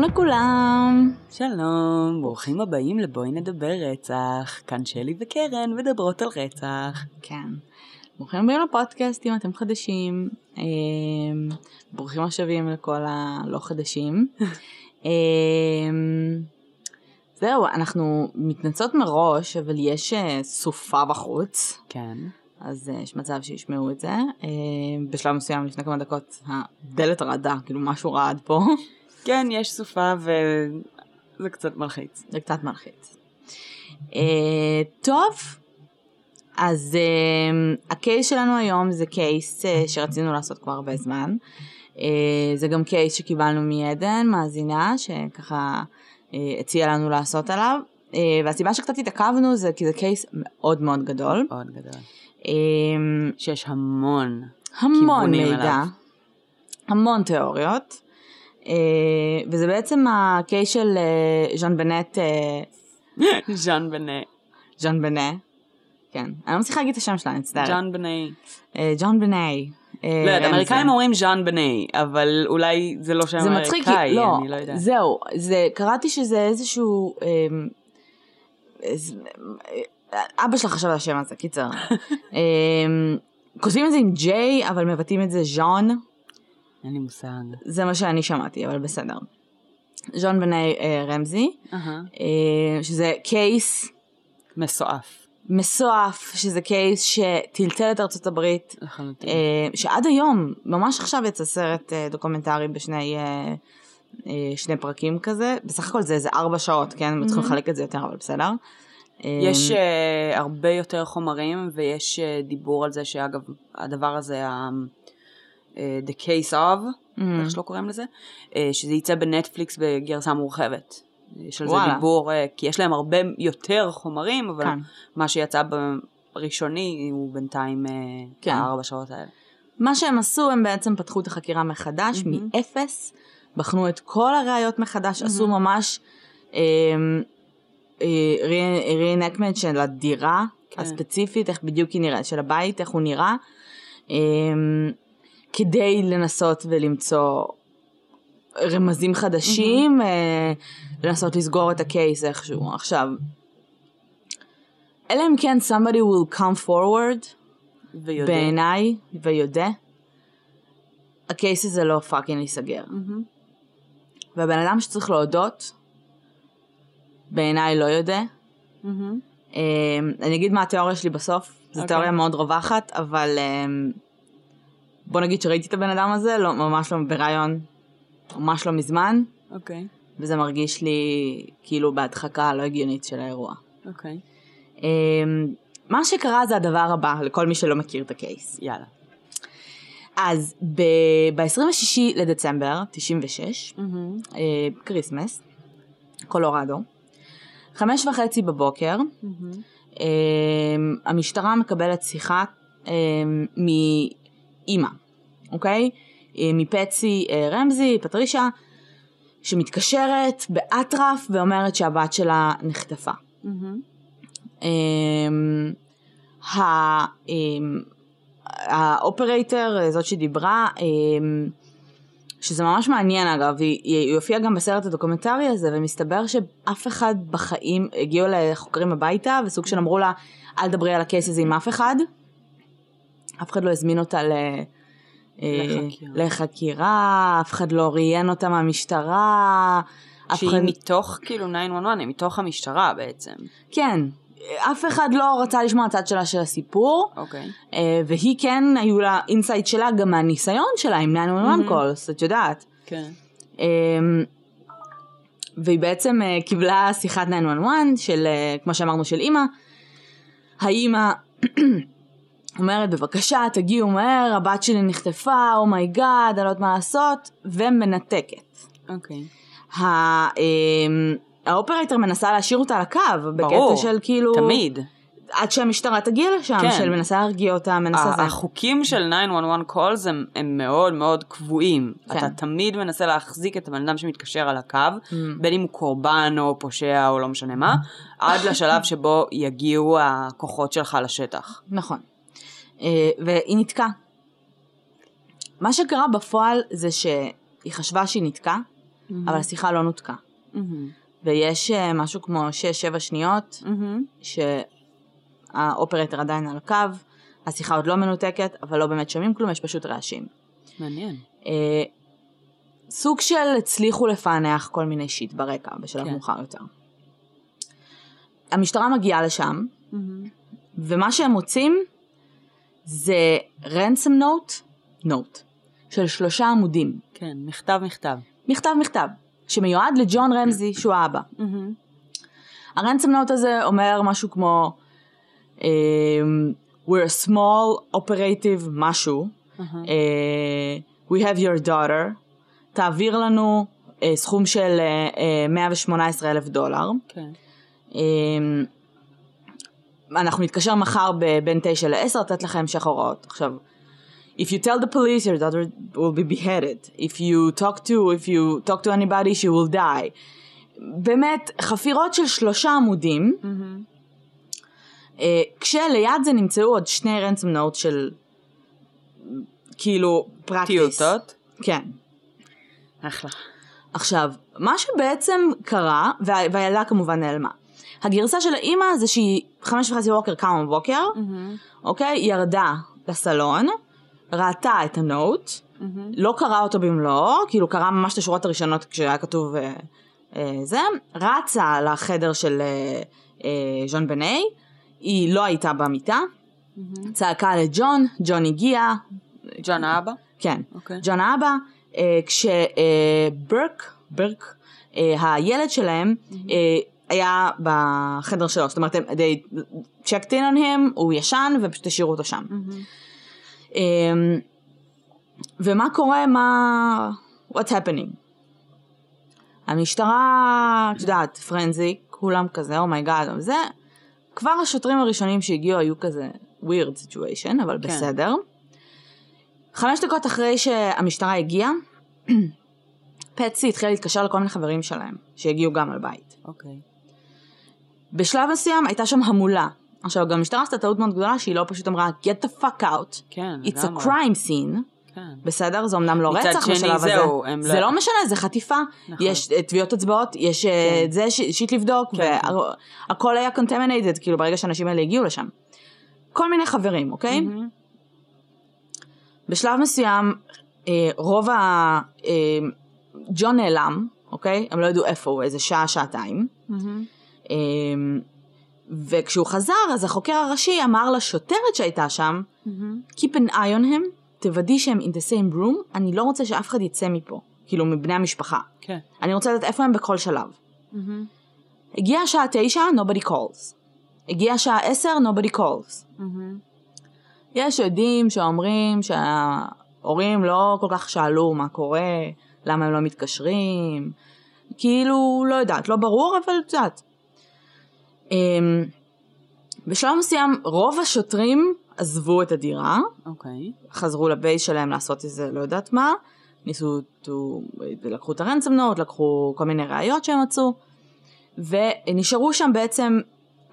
שלום לכולם. שלום, ברוכים הבאים לבואי נדבר רצח. כאן שלי וקרן מדברות על רצח. כן. ברוכים הבאים לפודקאסט אם אתם חדשים. אה, ברוכים השבים לכל הלא חדשים. אה, זהו, אנחנו מתנצלות מראש, אבל יש אה, סופה בחוץ. כן. אז אה, יש מצב שישמעו את זה. אה, בשלב מסוים, לפני כמה דקות, הדלת רעדה, כאילו משהו רעד פה. כן, יש סופה וזה קצת מלחיץ. זה קצת מלחיץ. אה, טוב, אז אה, הקייס שלנו היום זה קייס אה, שרצינו לעשות כבר הרבה זמן. אה, זה גם קייס שקיבלנו מעדן, מאזינה, שככה אה, הציעה לנו לעשות עליו. אה, והסיבה שקצת התעכבנו זה כי זה קייס מאוד מאוד גדול. מאוד גדול. אה, שיש המון. המון כיוונים מידע, אליו. המון תיאוריות. אה, וזה בעצם הקייס של אה, ז'אן בנט, אה, ז'אן בני. ז'אן בנה, כן, אני לא מצליחה להגיד את השם שלה, אני מצטערת. ז'אן בני. ג'ון בני. אה, לא יודעת. אמריקאים אומרים ז'אן בני, אבל אולי זה לא שם אמריקאי, לא, אני לא יודעת. זהו, זה, קראתי שזה איזשהו, איז- אה, אבא שלך חשב על השם הזה, קיצר. אה, כותבים את זה עם J, אבל מבטאים את זה ז'ון, אין לי מושג. זה מה שאני שמעתי, אבל בסדר. ז'ון בני אה, רמזי, אהה. אה, שזה case מסועף. מסועף, שזה case שטלטל את ארצות הברית, לחלוטין. אה, שעד היום, ממש עכשיו יצא סרט אה, דוקומנטרי בשני אה, אה, שני פרקים כזה, בסך הכל זה איזה ארבע שעות, כן? הם צריכים לחלק את זה יותר, אבל בסדר. אה, יש uh, הרבה יותר חומרים ויש uh, דיבור על זה שאגב הדבר הזה The Case of, Mm. איך שלא קוראים לזה, uh, שזה יצא בנטפליקס בגרסה מורחבת. יש על זה. דיבור, uh, כי יש להם הרבה יותר חומרים, אבל כן. מה שיצא בראשוני הוא בינתיים כן. הארבע שעות האלה. מה שהם עשו, הם בעצם פתחו את החקירה מחדש, מהמם. מאפס, בחנו את כל הראיות מחדש, עשו ממש רeenactment של הדירה כן. הספציפית, איך בדיוק היא נראית, של הבית, איך הוא נראה, אה, כדי לנסות ולמצוא רמזים חדשים, אה, לנסות לסגור את הקייס איכשהו. עכשיו, אלא אם כן somebody will come forward, ויודה. בעיניי, ויודה, ה case הזה לא fucking ייסגר. והבן אדם שצריך להודות, בעיניי לא יודה. מהמם. אה, אני אגיד מה התיאוריה שלי בסוף, זו אוקיי. תיאוריה מאוד רווחת, אבל אה, בוא נגיד שראיתי את הבן אדם הזה, לא, ממש לא ברעיון, ממש לא מזמן, אוקיי, וזה מרגיש לי כאילו בהדחקה הלא הגיונית של האירוע. אוקיי. אה, מה שקרה זה הדבר הבא, לכל מי שלא מכיר את ה case. יאללה. אז ב-26 לדצמבר 96, מהמם. אה, Christmas, קולורדו, חמש וחצי בבוקר, מהמם. אה, המשטרה מקבלת שיחה אה, מאימא, אוקיי? אה, מפטסי אה, רמזי, פטרישה, שמתקשרת באטרף ואומרת שהבת שלה נחטפה. אמ, ה operator, זאת שדיברה, אמ, שזה ממש מעניין אגב, היא, היא הופיעה גם בסרט הדוקומנטרי הזה, ומסתבר שאף אחד בחיים, הגיעו לחוקרים הביתה, וסוג של אמרו לה, אל תדברי על ה case הזה עם אף אחד. אף אחד לא הזמין אותה ל... אה, לחקירה. לחקירה, אף אחד לא ראיין אותה מהמשטרה, שהיא אחד... מתוך כאילו 911, היא מתוך המשטרה בעצם. כן, אף אחד לא רצה לשמוע הצד שלה של הסיפור, אוקיי. אה, והיא כן, היו לה insight שלה גם מהניסיון שלה עם 911 calls, את יודעת. כן. אה, והיא בעצם אה, קיבלה שיחת 911 של, כמו שאמרנו, של אימא. האימא אומרת, בבקשה, תגיעו מהר, הבת שלי נחטפה, oh my God, אני לא יודעת מה לעשות, ומנתקת. אוקיי. ה- אמ, ה operator מנסה להשאיר אותה על הקו, ברור. בקטע של כאילו... תמיד. עד שהמשטרה תגיע לשם, כן. של מנסה להרגיע אותה, מנסה זה. החוקים של 911 calls הם, הם מאוד מאוד קבועים. כן. אתה תמיד מנסה להחזיק את הבן אדם שמתקשר על הקו, בין אם הוא קורבן או פושע או לא משנה מה, עד לשלב שבו יגיעו הכוחות שלך לשטח. נכון. אה, והיא נתקעה. מה שקרה בפועל זה שהיא חשבה שהיא נתקעה, אבל השיחה לא נותקה. מהמם. ויש אה, משהו כמו 6-7 שניות מהמם. שהאופרטר עדיין על הקו, השיחה עוד לא מנותקת, אבל לא באמת שומעים כלום, יש פשוט רעשים. מעניין. אה, סוג של הצליחו לפענח כל מיני שיט ברקע בשלב כן. מאוחר יותר. המשטרה מגיעה לשם, מהמם. ומה שהם מוצאים זה ransom note, note, של שלושה עמודים. כן, מכתב מכתב. מכתב מכתב, שמיועד לג'ון רמזי, שהוא האבא. מהמם. הרנסם נוט הזה אומר משהו כמו um, We're a small operative משהו, אהה. uh, We have your daughter, תעביר לנו uh, סכום של uh, uh, 118 אלף דולר. כן. Um, אנחנו נתקשר מחר בין 9 ל-10 לתת לכם המשך הוראות. עכשיו, if you tell the police your daughter will be beheaded, if you talk to, if you talk to anybody she will die. באמת, חפירות של שלושה עמודים. אה, כשליד זה נמצאו עוד שני רנסם נוט של כאילו פרקטיס. טיוטות. כן. אחלה. עכשיו, מה שבעצם קרה, וה- והילדה כמובן נעלמה. הגרסה של האימא זה שהיא חמש וחצי בבוקר קמה בבוקר, מהמם. אוקיי? ירדה לסלון, ראתה את הנוט, מהמם. לא קראה אותו במלואו, כאילו קראה ממש את השורות הראשונות כשהיה כתוב אה, אה, זה, רצה לחדר של אה, אה, ז'ון בני, היא לא הייתה במיטה, מהמם. צעקה לג'ון, ג'ון הגיע, ג'ון האבא? כן, אוקיי. ג'ון האבא, אה, כשברק, ברק, אה, הילד שלהם, אה, היה בחדר שלו, זאת אומרת, they checked in on him, הוא ישן ופשוט השאירו אותו שם. אמ, ומה קורה, מה... what's happening? המשטרה, את יודעת, frenzy, כולם כזה, oh my God, oh זה, כבר השוטרים הראשונים שהגיעו היו כזה weird situation, אבל כן. בסדר. חמש דקות אחרי שהמשטרה הגיעה, פטסי התחילה להתקשר לכל מיני חברים שלהם, שהגיעו גם על בית. אוקיי. בשלב מסוים הייתה שם המולה. עכשיו, גם המשטרה עשתה טעות מאוד גדולה שהיא לא פשוט אמרה, get the fuck out, כן, it's a crime scene. כן. בסדר? זה אמנם לא רצח שני, בשלב הזה. זהו, הם זה לא- לא משנה, זה חטיפה. נכון. יש אה, טביעות אצבעות, יש אה, כן. את זה, ש- שיט לבדוק, כן. והכל היה contaminated, כאילו ברגע שהאנשים האלה הגיעו לשם. כל מיני חברים, אוקיי? מהמם. בשלב מסוים, אה, רוב ה... אה, ג'ון נעלם, אוקיי? הם לא ידעו איפה הוא, איזה שעה, שעתיים. מהמם. אה, וכשהוא חזר, אז החוקר הראשי אמר לשוטרת שהייתה שם, מהמם. Keep an eye on him, תוודאי שהם in the same room, אני לא רוצה שאף אחד יצא מפה, כאילו מבני המשפחה. כן. אני רוצה לדעת איפה הם בכל שלב. מהמם. הגיעה השעה תשע, nobody calls. הגיעה השעה עשר, nobody calls. מהמם. יש עדים שאומרים שההורים לא כל כך שאלו מה קורה, למה הם לא מתקשרים, כאילו, לא יודעת, לא ברור, אבל את יודעת. אמ, בשלב מסוים רוב השוטרים עזבו את הדירה, אוקיי. חזרו לבייס שלהם לעשות איזה לא יודעת מה, ניסו, לקחו את הרנסם נוט, לקחו כל מיני ראיות שהם מצאו, ונשארו שם בעצם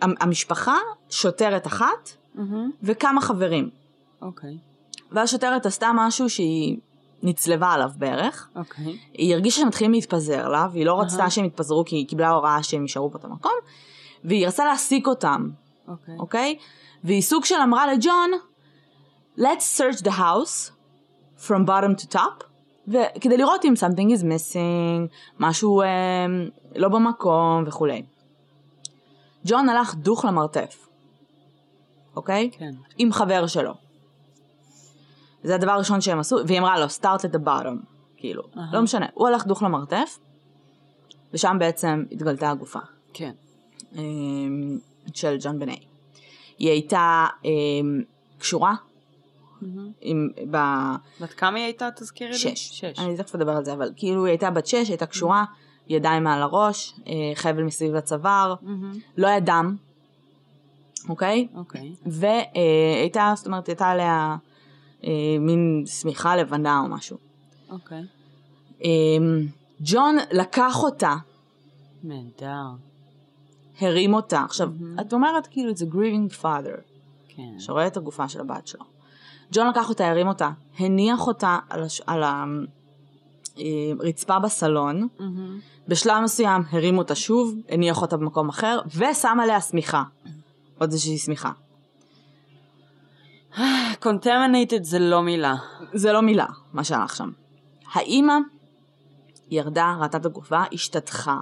המ- המשפחה, שוטרת אחת מהמם. וכמה חברים. אוקיי. והשוטרת עשתה משהו שהיא נצלבה עליו בערך, אוקיי. היא הרגישה שהם מתחילים להתפזר לה, והיא לא רצתה אהה. שהם יתפזרו כי היא קיבלה הוראה שהם יישארו באותו מקום, והיא רצתה להעסיק אותם, אוקיי. אוקיי? והיא סוג של אמרה לג'ון, let's search the house from bottom to top, וכדי לראות אם something is missing, משהו אה, לא במקום וכולי. ג'ון הלך דוך למרתף, אוקיי? כן. עם חבר שלו. זה הדבר הראשון שהם עשו, והיא אמרה לו, start at the bottom, כאילו, אהה. לא משנה. הוא הלך דוך למרתף, ושם בעצם התגלתה הגופה. כן. אמ, של ג'ון בני. היא הייתה אמ, קשורה. עם, ב... בת כמה היא הייתה, תזכירי לי? שש. שש. אני תכף אדבר על זה, אבל כאילו היא הייתה בת שש, הייתה קשורה, ידיים מעל הראש, אה, חבל מסביב לצוואר. לא היה דם, אוקיי? אוקיי. והייתה, זאת אומרת, הייתה עליה אה, מין שמיכה לבנה או משהו. אוקיי. אמ, ג'ון לקח אותה, נהדר. הרים אותה. עכשיו, מהמם. את אומרת כאילו, it's a grieving father. כן. שרואה את הגופה של הבת שלו. ג'ון לקח אותה, הרים אותה, הניח אותה על, הש... על אה, רצפה בסלון, מהמם. בשלב מסוים הרימו אותה שוב, הניח אותה במקום אחר, ושם עליה שמיכה. עוד איזושהי שמיכה. Contaminated זה לא מילה. זה לא מילה, מה שהלך שם. האימא ירדה, ראתה את הגופה, השתתחה,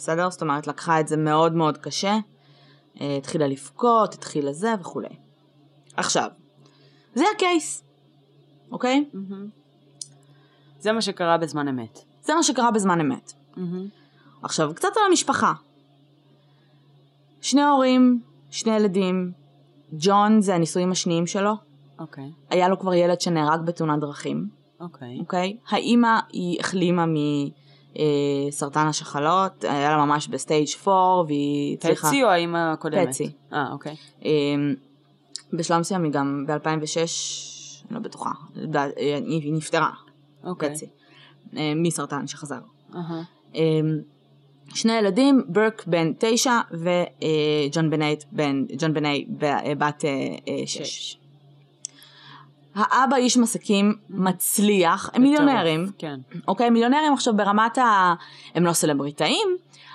בסדר? זאת אומרת, לקחה את זה מאוד מאוד קשה, אה, התחילה לבכות, התחילה זה וכולי. עכשיו, זה הקייס, אוקיי? מהמם. זה מה שקרה בזמן אמת. זה מה שקרה בזמן אמת. מהמם. עכשיו, קצת על המשפחה. שני הורים, שני ילדים, ג'ון זה הנישואים השניים שלו, אוקיי, היה לו כבר ילד שנהרג בתאונת דרכים. אוקיי. אוקיי? האימא היא החלימה מסרטן השחלות, היה לה ממש ב stage 4 והיא הצליחה... פטסי או האימא הקודמת? פטסי. אה, אוקיי. אמ, בשלב מסוים היא גם ב-2006, אני לא בטוחה, אה, היא נפטרה, אוקיי. פטסי, אה, מסרטן שחזר. אמ, שני ילדים, ברק בן תשע וג'ון בנייט בן, ג'ון בני ב- אה, בת אה, אה, שש. האבא איש עסקים מצליח, הם מיליונרים, כן. אוקיי, מיליונרים עכשיו ברמת ה... הם לא סלבריטאים,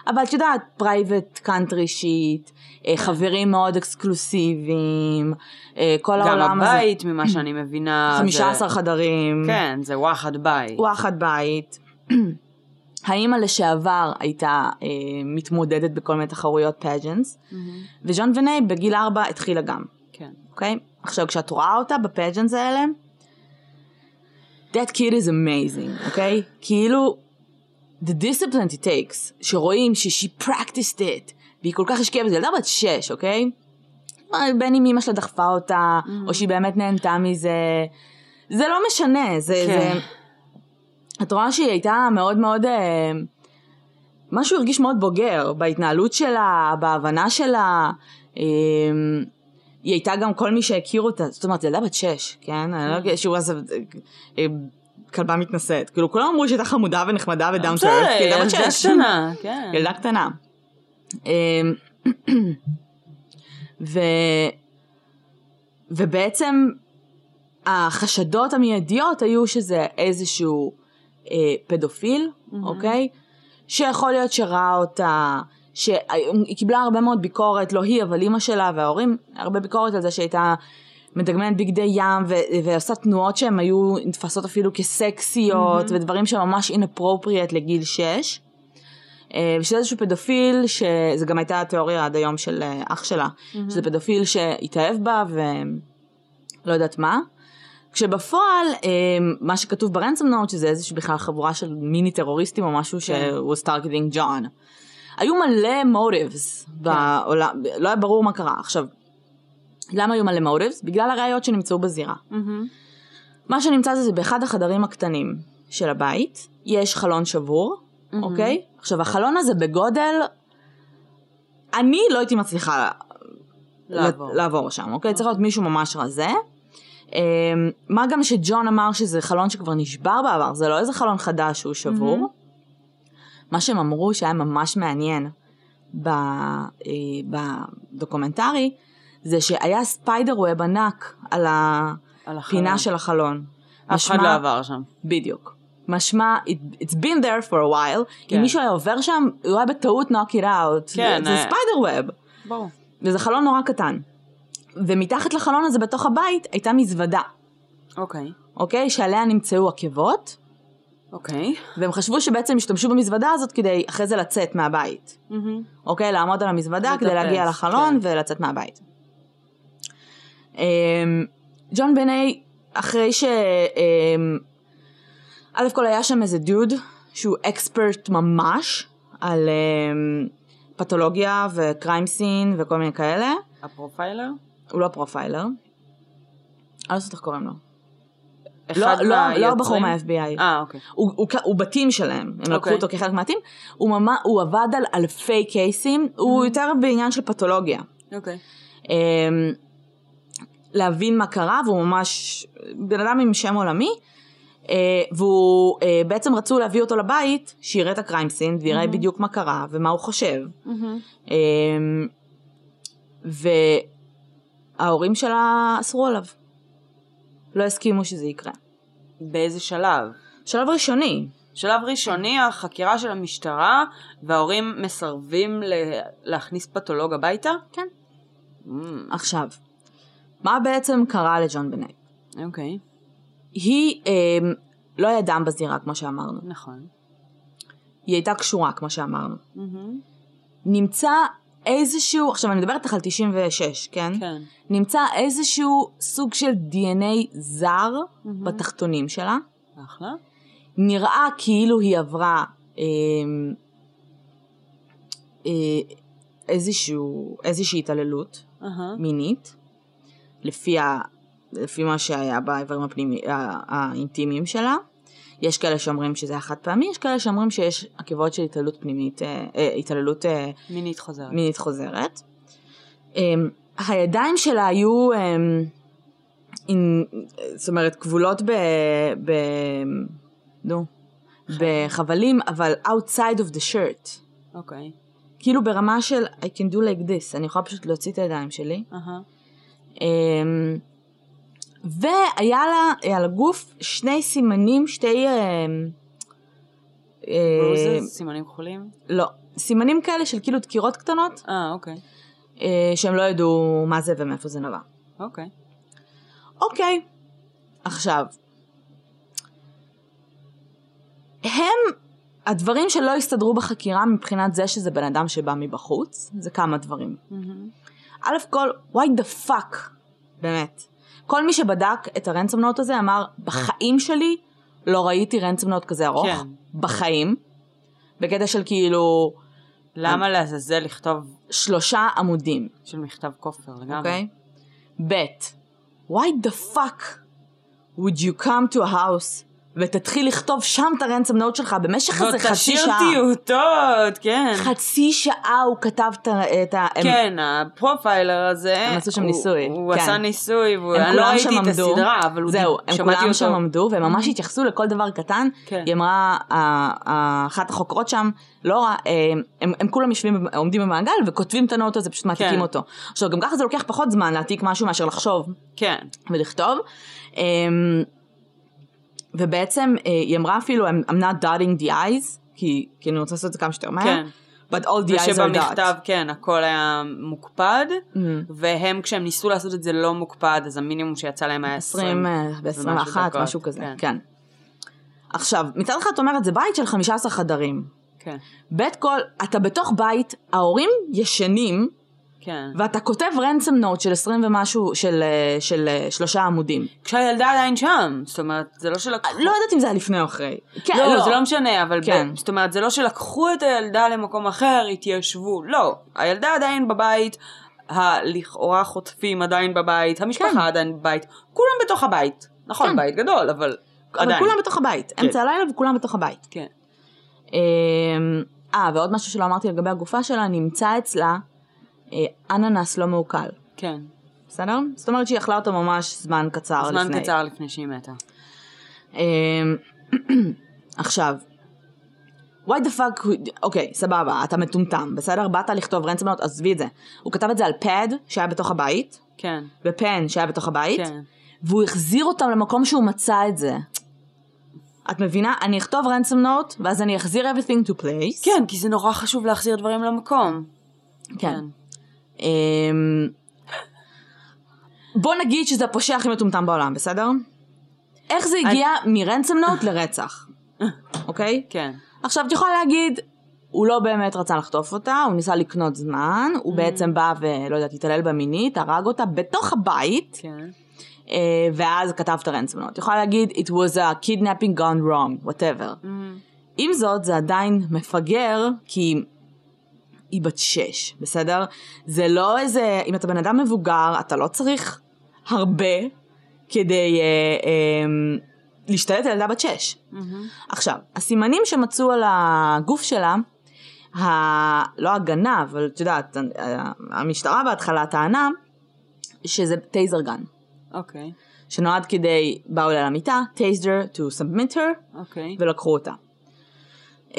אבל את יודעת, private country shit, חברים מאוד אקסקלוסיביים, אה, כל גם העולם הזה. הבית, ממה שאני מבינה, 15 זה... חדרים, כן, זה וואחד בית. וואחד בית. האימא לשעבר הייתה אה, מתמודדת בכל מיני תחרויות pageants, מהמם. וג'ון בניי בגיל 4 התחילה גם, כן. אוקיי? עכשיו, כשאת רואה אותה ב pageants האלה, that kid is amazing, אוקיי? כאילו, the discipline it takes, שרואים ש-she practiced it, והיא כל כך השקיעה בזה, ילדה בת 6, אוקיי? בין אם אמא שלה דחפה אותה, או שהיא באמת נהנתה מזה, זה לא משנה, זה... כן. זה... את רואה שהיא הייתה מאוד מאוד... אה, משהו הרגיש מאוד בוגר בהתנהלות שלה, בהבנה שלה. אה, היא הייתה גם כל מי שהכיר אותה, זאת אומרת, ילדה בת שש, כן? אני לא אגיד שהוא אז אה, כלבה מתנשאת. כאילו, כולם אמרו שהייתה חמודה ונחמדה ודאון טרף, ילדה בת שש. כן. ילדה קטנה. אמ, ו... ובעצם החשדות המיידיות היו שזה איזשהו אה, פדופיל, אוקיי? שיכול להיות שראה אותה, שהיא קיבלה הרבה מאוד ביקורת, לא היא, אבל אימא שלה וההורים, הרבה ביקורת על זה שהייתה מדגמנת בגדי ים ו- ועושה תנועות שהן היו נתפסות אפילו כסקסיות, ודברים שממש inappropriate לגיל 6. אה, ושזה איזשהו פדופיל, שזה גם הייתה התיאוריה עד היום של אה, אח שלה, שזה פדופיל שהתאהב בה ולא יודעת מה. כשבפועל, אה, מה שכתוב ברנסום נוט, שזה איזושהי בכלל חבורה של מיני טרוריסטים או משהו שהוא was targeting John. היו מלא motives בעולם, לא היה ברור מה קרה. עכשיו, למה היו מלא motives? בגלל הראיות שנמצאו בזירה. מה שנמצא זה, זה באחד החדרים הקטנים של הבית, יש חלון שבור, אוקיי? עכשיו, החלון הזה בגודל, אני לא הייתי מצליחה לעבור. לעבור שם, אוקיי? צריך להיות מישהו ממש רזה. אמ, מה גם שג'ון אמר שזה חלון שכבר נשבר בעבר, זה לא איזה חלון חדש שהוא שבור. מה שהם אמרו שהיה ממש מעניין אה, ב documentary, זה שהיה spider web ענק על הפינה. של החלון. אף אחד לא עבר שם. בדיוק. משמע, it, it's been there for a while, כן. אם מישהו היה עובר שם, הוא היה בטעות knock it out. כן, זה אה. ספיידר ווב. ברור. וזה חלון נורא קטן. ומתחת לחלון הזה בתוך הבית הייתה מזוודה, אוקיי. אוקיי? שעליה נמצאו עקבות, אוקיי. והם חשבו שבעצם השתמשו במזוודה הזאת כדי אחרי זה לצאת מהבית. מהמם. אוקיי? לעמוד על המזוודה לטפס, כדי להגיע לחלון כן. ולצאת מהבית. אמ, ג'ון בנט, אחרי ש... אמ, א' כל היה שם איזה דוד שהוא expert ממש על אמ, פתולוגיה ו crime scene וכל מיני כאלה. ה profiler? הוא לא profiler. אני לא יודעת איך קוראים לו. אחד לא, לא, לא? הבחור מה-FBI. אה, אוקיי. הוא, הוא, הוא בתים שלהם, הם לקחו אוקיי. אותו כחלק מה team. הוא, ממש, הוא עבד על אלפי case־ים, הוא יותר בעניין של פתולוגיה. אוקיי. אמ, להבין מה קרה, והוא ממש בן אדם עם שם עולמי, אה, והוא אה, בעצם רצו להביא אותו לבית, שיראה את הקריים סין, ויראה בדיוק מה קרה ומה הוא חושב. מהמם. אמ, וההורים שלה אסרו עליו. לא הסכימו שזה יקרה. באיזה שלב? שלב ראשוני. שלב ראשוני, החקירה של המשטרה, וההורים מסרבים ל- להכניס פתולוג הביתה? כן. Mm, עכשיו, מה בעצם קרה לג'ון בנט? אוקיי, היא אה, לא היה דם בזירה, כמו שאמרנו. נכון. היא הייתה קשורה, כמו שאמרנו. מהמם. נמצא איזשהו, עכשיו אני מדברת איתך על 96, כן? כן. נמצא איזשהו סוג של DNA זר בתחתונים שלה. אחלה. נראה כאילו היא עברה אה, אה, איזשהו, איזושהי התעללות אהה. מינית, לפי, ה, לפי מה שהיה באיברים הפנימי, ה- האינטימיים שלה. יש כאלה שאומרים שזה היה חד פעמי, יש כאלה שאומרים שיש עקבות של התעללות פנימית, אה, אה, התעללות אה, מינית חוזרת. מינית חוזרת. Um, הידיים שלה היו, um, in, זאת אומרת, כבולות ב... ב נו, בחבלים, אבל outside of the shirt. אוקיי. כאילו ברמה של I can do like this, אני יכולה פשוט להוציא את הידיים שלי. אהה. Um, והיה לה אה, על הגוף שני סימנים, שתי... Um, ברוזס? סימנים כחולים? לא, סימנים כאלה של כאילו דקירות קטנות, אה, אוקיי. אה, שהם לא ידעו מה זה ומאיפה זה נבע. אוקיי. אוקיי, עכשיו, הם, הדברים שלא הסתדרו בחקירה מבחינת זה שזה בן אדם שבא מבחוץ, זה כמה דברים. מהמם. א' כל, why the fuck, באמת. כל מי שבדק את הרנסום נוט הזה אמר, בחיים שלי לא ראיתי רנסום נוט כזה ארוך. כן. בחיים. בקטע של כאילו למה לעזאזל לכתוב שלושה עמודים. של מכתב כופר לגמרי? אוקיי? ב' why the fuck would you come to a house ותתחיל לכתוב שם את הרנסם נוט שלך במשך איזה חצי תשאיר שעה. טיוטות, כן. חצי שעה הוא כתב את ה... כן, הפרופיילר הזה, הם עשו שם ניסוי, הוא כן. עשה ניסוי, והוא- הם אני לא ראיתי את הסדרה, אבל הוא זהו, הם כולם שם. עמדו, והם ממש התייחסו לכל דבר קטן. כן. היא אמרה, אחת החוקרות שם, לא רע, הם, כולם יושבים, עומדים במעגל וכותבים את הנוט הזה, פשוט מעתיקים כן. אותו. עכשיו, גם ככה זה לוקח פחות זמן להעתיק משהו מאשר לחשוב כן. ולכתוב. ובעצם אה, היא אמרה אפילו, I'm, not dotting the eyes, כי, כי אני רוצה לעשות את זה כמה שיותר מהר. כן. But all the eyes are ושבמכתב, dot. כן, הכל היה מוקפד, Mhm. והם כשהם ניסו לעשות את זה לא מוקפד, אז המינימום שיצא להם היה 20. 20, ב-21, דקות, משהו כזה, כן. כן. עכשיו, מצד אחד את אומרת, זה בית של 15 חדרים. כן, בית כל, אתה בתוך בית, ההורים ישנים, כן. ואתה כותב רנסם נוט של 20 ומשהו, של, אה, של אה, שלושה עמודים. כשהילדה עדיין שם, זאת אומרת, זה לא שלקחו... לא יודעת אם זה היה לפני או אחרי. כן, לא, זה לא משנה, אבל כן. ב... זאת אומרת, זה לא שלקחו את הילדה למקום אחר, התיישבו, לא. הילדה עדיין בבית, הלכאורה חוטפים עדיין בבית, המשפחה כן. עדיין בבית, כולם בתוך הבית. נכון, כן. בית גדול, אבל אבל עדיין. כולם בתוך הבית. כן. אמצע הלילה וכולם בתוך הבית. כן. אמ, אה, ועוד משהו שלא אמרתי לגבי הגופה שלה, נמצא אצלה אננס לא מעוקל. כן. בסדר? זאת אומרת שהיא אכלה אותו ממש זמן קצר לפני. זמן קצר לפני שהיא מתה. אמ, עכשיו, why the fuck, אוקיי, סבבה, אתה מטומטם, בסדר? באת לכתוב רנסמנות, עזבי את זה. הוא כתב את זה על פד שהיה בתוך הבית, כן. ופן שהיה בתוך הבית, כן. והוא החזיר אותם למקום שהוא מצא את זה. את מבינה? אני אכתוב רנסום נוט, ואז אני אחזיר everything to place. כן, כי זה נורא חשוב להחזיר דברים למקום. כן. אמ, בוא נגיד שזה הפושע הכי מטומטם בעולם, בסדר? איך זה הגיע מרנסום נוט לרצח, אוקיי? כן. עכשיו את יכולה להגיד, הוא לא באמת רצה לחטוף אותה, הוא ניסה לקנות זמן, הוא Mm. בעצם בא ולא יודעת, התעלל בה מינית, הרג אותה בתוך הבית, כן. אה, ואז כתב את הרנסום נוט. את יכולה להגיד, it was a kidnapping gone wrong, whatever. Mm. עם זאת, זה עדיין מפגר, כי היא בת שש, בסדר? זה לא איזה, אם אתה בן אדם מבוגר, אתה לא צריך הרבה כדי אה, אה, להשתלט על ילדה בת שש. עכשיו, הסימנים שמצאו על הגוף שלה, ה... לא הגנה, אבל את יודעת, ה- המשטרה בהתחלה טענה שזה taser gun, אוקיי. שנועד כדי, באו אליה למיטה, taser to submit her, אוקיי. ולקחו אותה. Um,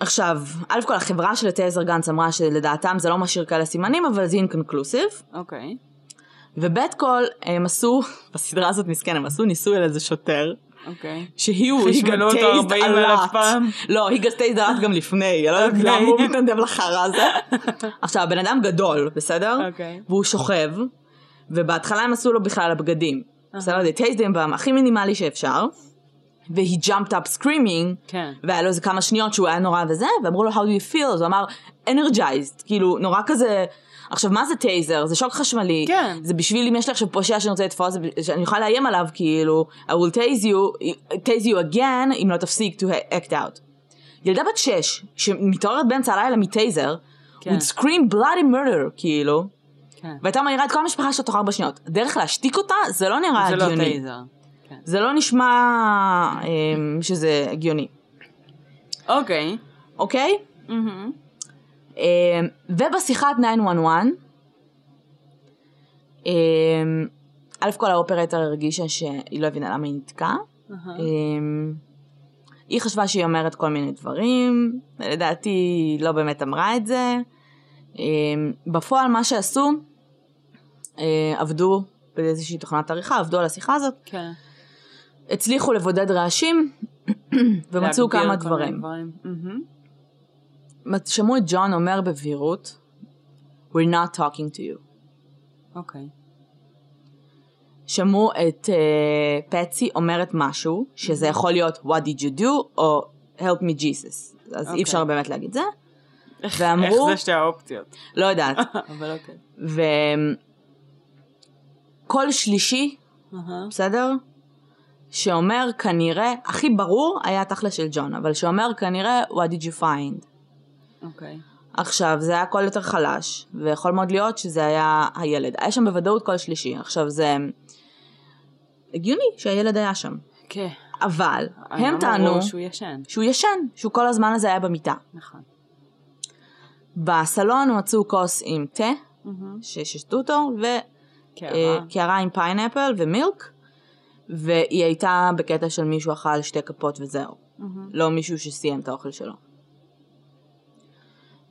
עכשיו, א' כל החברה של taser guns אמרה שלדעתם זה לא משאיר כאלה סימנים, אבל זה inconclusive. אוקיי. וב' כל, הם עשו, בסדרה הזאת מסכן, הם עשו ניסוי על איזה שוטר, אוקיי. שהיא הוא, he חשמלו got אותו tased 40 a אלף lot. פעם. לא, got tased a lot גם לפני, אני לא יודעת אוקיי. למה הוא מתנדב לחרא הזה. עכשיו, הבן אדם גדול, בסדר? אוקיי. והוא שוכב, ובהתחלה הם עשו לו בכלל הבגדים. בסדר? him פעם הכי מינימלי שאפשר, והיא jumped up screaming, כן. והיה לו איזה כמה שניות שהוא היה נורא וזה, ואמרו לו how do you feel, אז הוא אמר energized, כאילו נורא כזה, עכשיו מה זה טייזר? זה שוק חשמלי, כן. זה בשביל אם יש לי עכשיו פושע שאני רוצה לתפוס, שאני יכולה לאיים עליו כאילו, I will tase you, tase you again, אם לא תפסיק to act out. ילדה בת שש, שמתעוררת באמצע הלילה מטייזר, כן. would scream bloody murder, כאילו, כן. והייתה מעירה את כל המשפחה שלה תוך ארבע שניות. הדרך להשתיק אותה, זה לא נראה זה לא הגיוני. טייזר. כן. זה לא נשמע אמ, שזה הגיוני, אוקיי. אוקיי? מהמם. אמ, ובשיחת 911, אמ, א' כל האופרטר הרגישה שהיא לא הבינה למה היא נתקעה. אמ, היא חשבה שהיא אומרת כל מיני דברים, לדעתי היא לא באמת אמרה את זה. בפועל מה שעשו, אה, עבדו באיזושהי תוכנת עריכה, עבדו על השיחה הזאת, כן. הצליחו לבודד רעשים ומצאו כמה דברים. מהמם. שמעו את ג'ון אומר בבהירות, We're not talking to you. אוקיי. שמעו את uh, פטסי אומרת משהו, שזה יכול להיות What did you do, או Help me Jesus. אז אוקיי. אי אפשר באמת להגיד זה. איך ואמרו, זה שתי האופציות? לא יודעת. אבל אוקיי. וקול שלישי, אהה. בסדר? שאומר כנראה, הכי ברור היה תכל'ס של ג'ון, אבל שאומר כנראה What did you find. אוקיי. עכשיו, זה היה קול יותר חלש, ויכול מאוד להיות שזה היה הילד. היה שם בוודאות קול שלישי. עכשיו, זה הגיוני שהילד היה שם. כן. אבל, הם טענו שהוא ישן. שהוא ישן, שהוא כל הזמן הזה היה במיטה. נכון. בסלון מצאו כוס עם תה, מהמם. ששתו אותו, קערה. וקערה עם pineapple ו milk, והיא הייתה בקטע של מישהו אכל שתי כפות וזהו. מהמם. לא מישהו שסיים את האוכל שלו.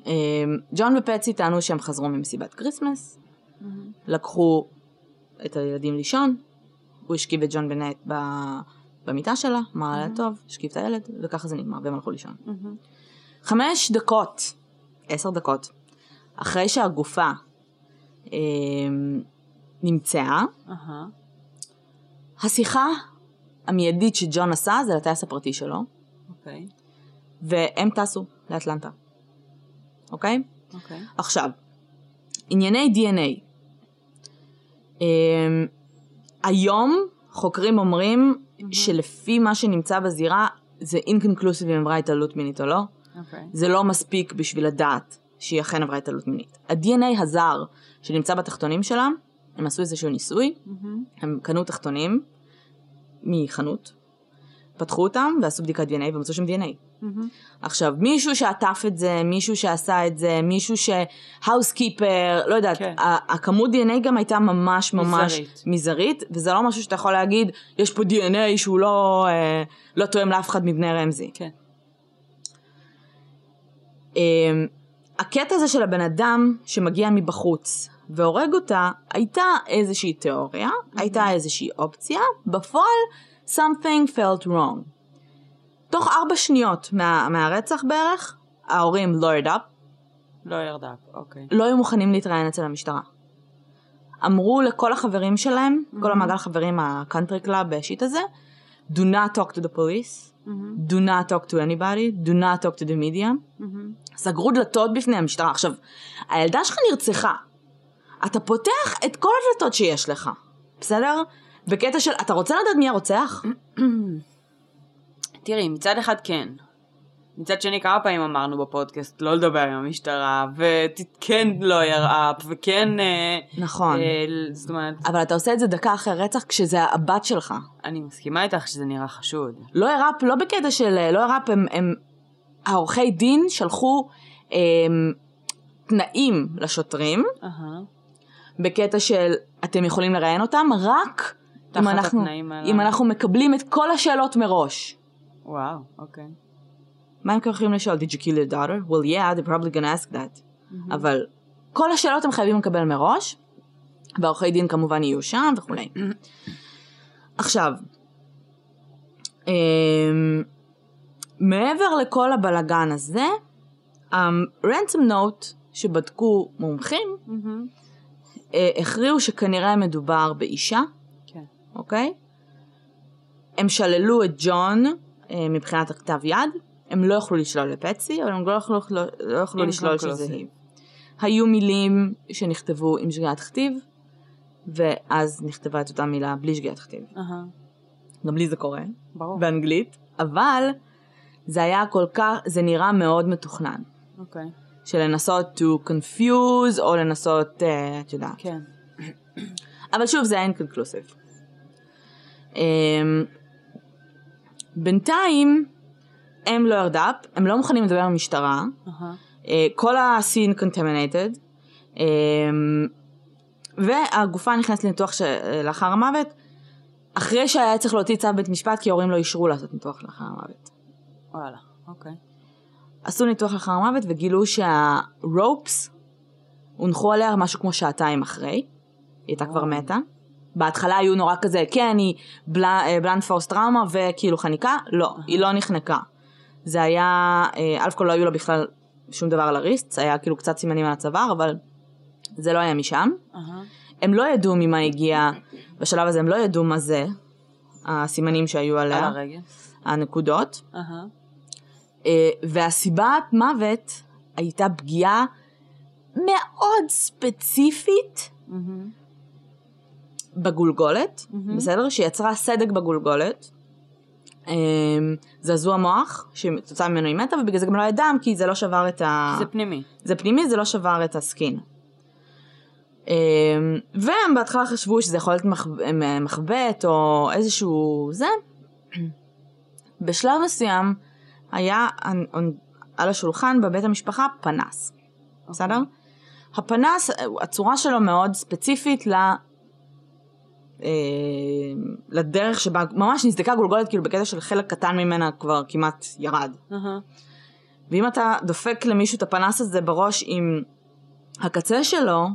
אמ, ג'ון ופאטסי טענו שהם חזרו ממסיבת Christmas, מהמם. לקחו את הילדים לישון, הוא השכיב את ג'ון בנט ב- במיטה שלה, אמר לה טוב, השכיב את הילד, וככה זה נגמר, והם הלכו לישון. מהמם. חמש דקות, עשר דקות, אחרי שהגופה אמ, נמצאה, אהה. השיחה המיידית שג'ון עשה זה לטייס הפרטי שלו, אוקיי. והם טסו לאטלנטה, אוקיי? אוקיי. עכשיו, ענייני DNA. Um, היום חוקרים אומרים שלפי מה שנמצא בזירה זה inconclusive אם עברה התעללות מינית או לא. אוקיי. זה לא מספיק בשביל לדעת שהיא אכן עברה התעללות מינית. ה-DNA הזר שנמצא בתחתונים שלה, הם עשו איזשהו ניסוי, מהמם. הם קנו תחתונים מחנות, פתחו אותם ועשו בדיקת DNA ומצאו שם DNA. מהמם. עכשיו, מישהו שעטף את זה, מישהו שעשה את זה, מישהו ש... housekeeper, לא יודעת, כן. הכמות DNA גם הייתה ממש ממש מזערית. מזערית, וזה לא משהו שאתה יכול להגיד, יש פה DNA שהוא לא, אה, לא תואם לאף אחד מבני רמזי. כן. אה, הקטע הזה של הבן אדם שמגיע מבחוץ והורג אותה, הייתה איזושהי תיאוריה, הייתה איזושהי אופציה, בפועל, something felt wrong. תוך ארבע שניות מה, מהרצח בערך, ההורים lawyered up, לא ירדה. אוקיי. לא היו מוכנים להתראיין אצל המשטרה. אמרו לכל החברים שלהם, כל המעגל החברים, ה country club shit הזה, do not talk to the police, מהמם. do not talk to anybody, do not talk to the media. מהמם. סגרו דלתות בפני המשטרה. עכשיו, הילדה שלך נרצחה. אתה פותח את כל הדלתות שיש לך, בסדר? בקטע של, אתה רוצה לדעת מי הרוצח? תראי, מצד אחד כן. מצד שני, כמה פעמים אמרנו בפודקאסט לא לדבר עם המשטרה, וכן לא וכן... אה, נכון. אה, זאת אומרת, אבל אתה עושה את זה דקה אחרי רצח כשזה הבת שלך. אני מסכימה איתך שזה נראה חשוד. לא הראפ, לא בקטע של לא הראפ, הם, הם העורכי דין שלחו הם, תנאים לשוטרים, אהה. בקטע של אתם יכולים לראיין אותם רק אם אנחנו. אם אנחנו מקבלים את כל השאלות מראש. וואו, אוקיי. מה הם יכולים לשאול? Did you kill your daughter? Well yeah, they're probably gonna ask that. אבל כל השאלות הם חייבים לקבל מראש, והעורכי דין כמובן יהיו שם וכולי. עכשיו, מעבר לכל הבלגן הזה, הרנסום נוט שבדקו מומחים, מהמם. אה, הכריעו שכנראה מדובר באישה, כן. אוקיי? הם שללו את ג'ון אה, מבחינת הכתב יד, הם לא יכלו לשלול לפצי, אבל הם לא יכלו, לא, לא יכלו לשלול שזה אינקונקלוסיב. היא. היו מילים שנכתבו עם שגיאת כתיב, ואז נכתבה את אותה מילה בלי שגיאת כתיב. אהה. גם לי זה קורה, ברור. באנגלית, אבל זה היה כל כך, זה נראה מאוד מתוכנן. אוקיי. של לנסות to confuse, או לנסות, אה, את יודעת. כן. אבל שוב, זה אינקונקלוסיב. Um, בינתיים, הם לא ירדאפ, הם לא מוכנים לדבר עם המשטרה, אהה. uh, כל הסין contaminated, um, והגופה נכנסת לניתוח. לאחר המוות, אחרי שהיה צריך להוציא צו בית משפט, כי ההורים לא אישרו לעשות ניתוח לאחר המוות. וואלה. אוקיי. עשו ניתוח לאחר המוות וגילו שהרופס הונחו עליה משהו כמו שעתיים אחרי. היא הייתה כבר מתה. בהתחלה היו נורא כזה, כן, היא בלנד פורס טראומה וכאילו חניקה, לא, היא לא נחנקה. זה היה, אה, אלף כל לא היו לה בכלל שום דבר על הריסט, זה היה כאילו קצת סימנים על הצוואר, אבל זה לא היה משם. הם לא ידעו ממה הגיע, בשלב הזה הם לא ידעו מה זה, הסימנים שהיו על עליה, הרגל. הנקודות. אה, והסיבת מוות הייתה פגיעה מאוד ספציפית מהמם. בגולגולת, מהמם. בסדר? שיצרה סדק בגולגולת. אה, זעזוע מוח, שתוצאה ממנו היא מתה, ובגלל זה גם לא היה דם, כי זה לא שבר את ה... זה פנימי. זה פנימי, זה לא שבר את הסקין. אה, והם בהתחלה חשבו שזה יכול להיות מח- מחבט או איזשהו זה. בשלב מסוים היה על- השולחן בבית המשפחה פנס, בסדר? הפנס, הצורה שלו מאוד ספציפית ל... אה, לדרך שבה ממש נסדקה גולגולת כאילו בקטע של חלק קטן ממנה כבר כמעט ירד. ואם אתה דופק למישהו את הפנס הזה בראש עם הקצה שלו,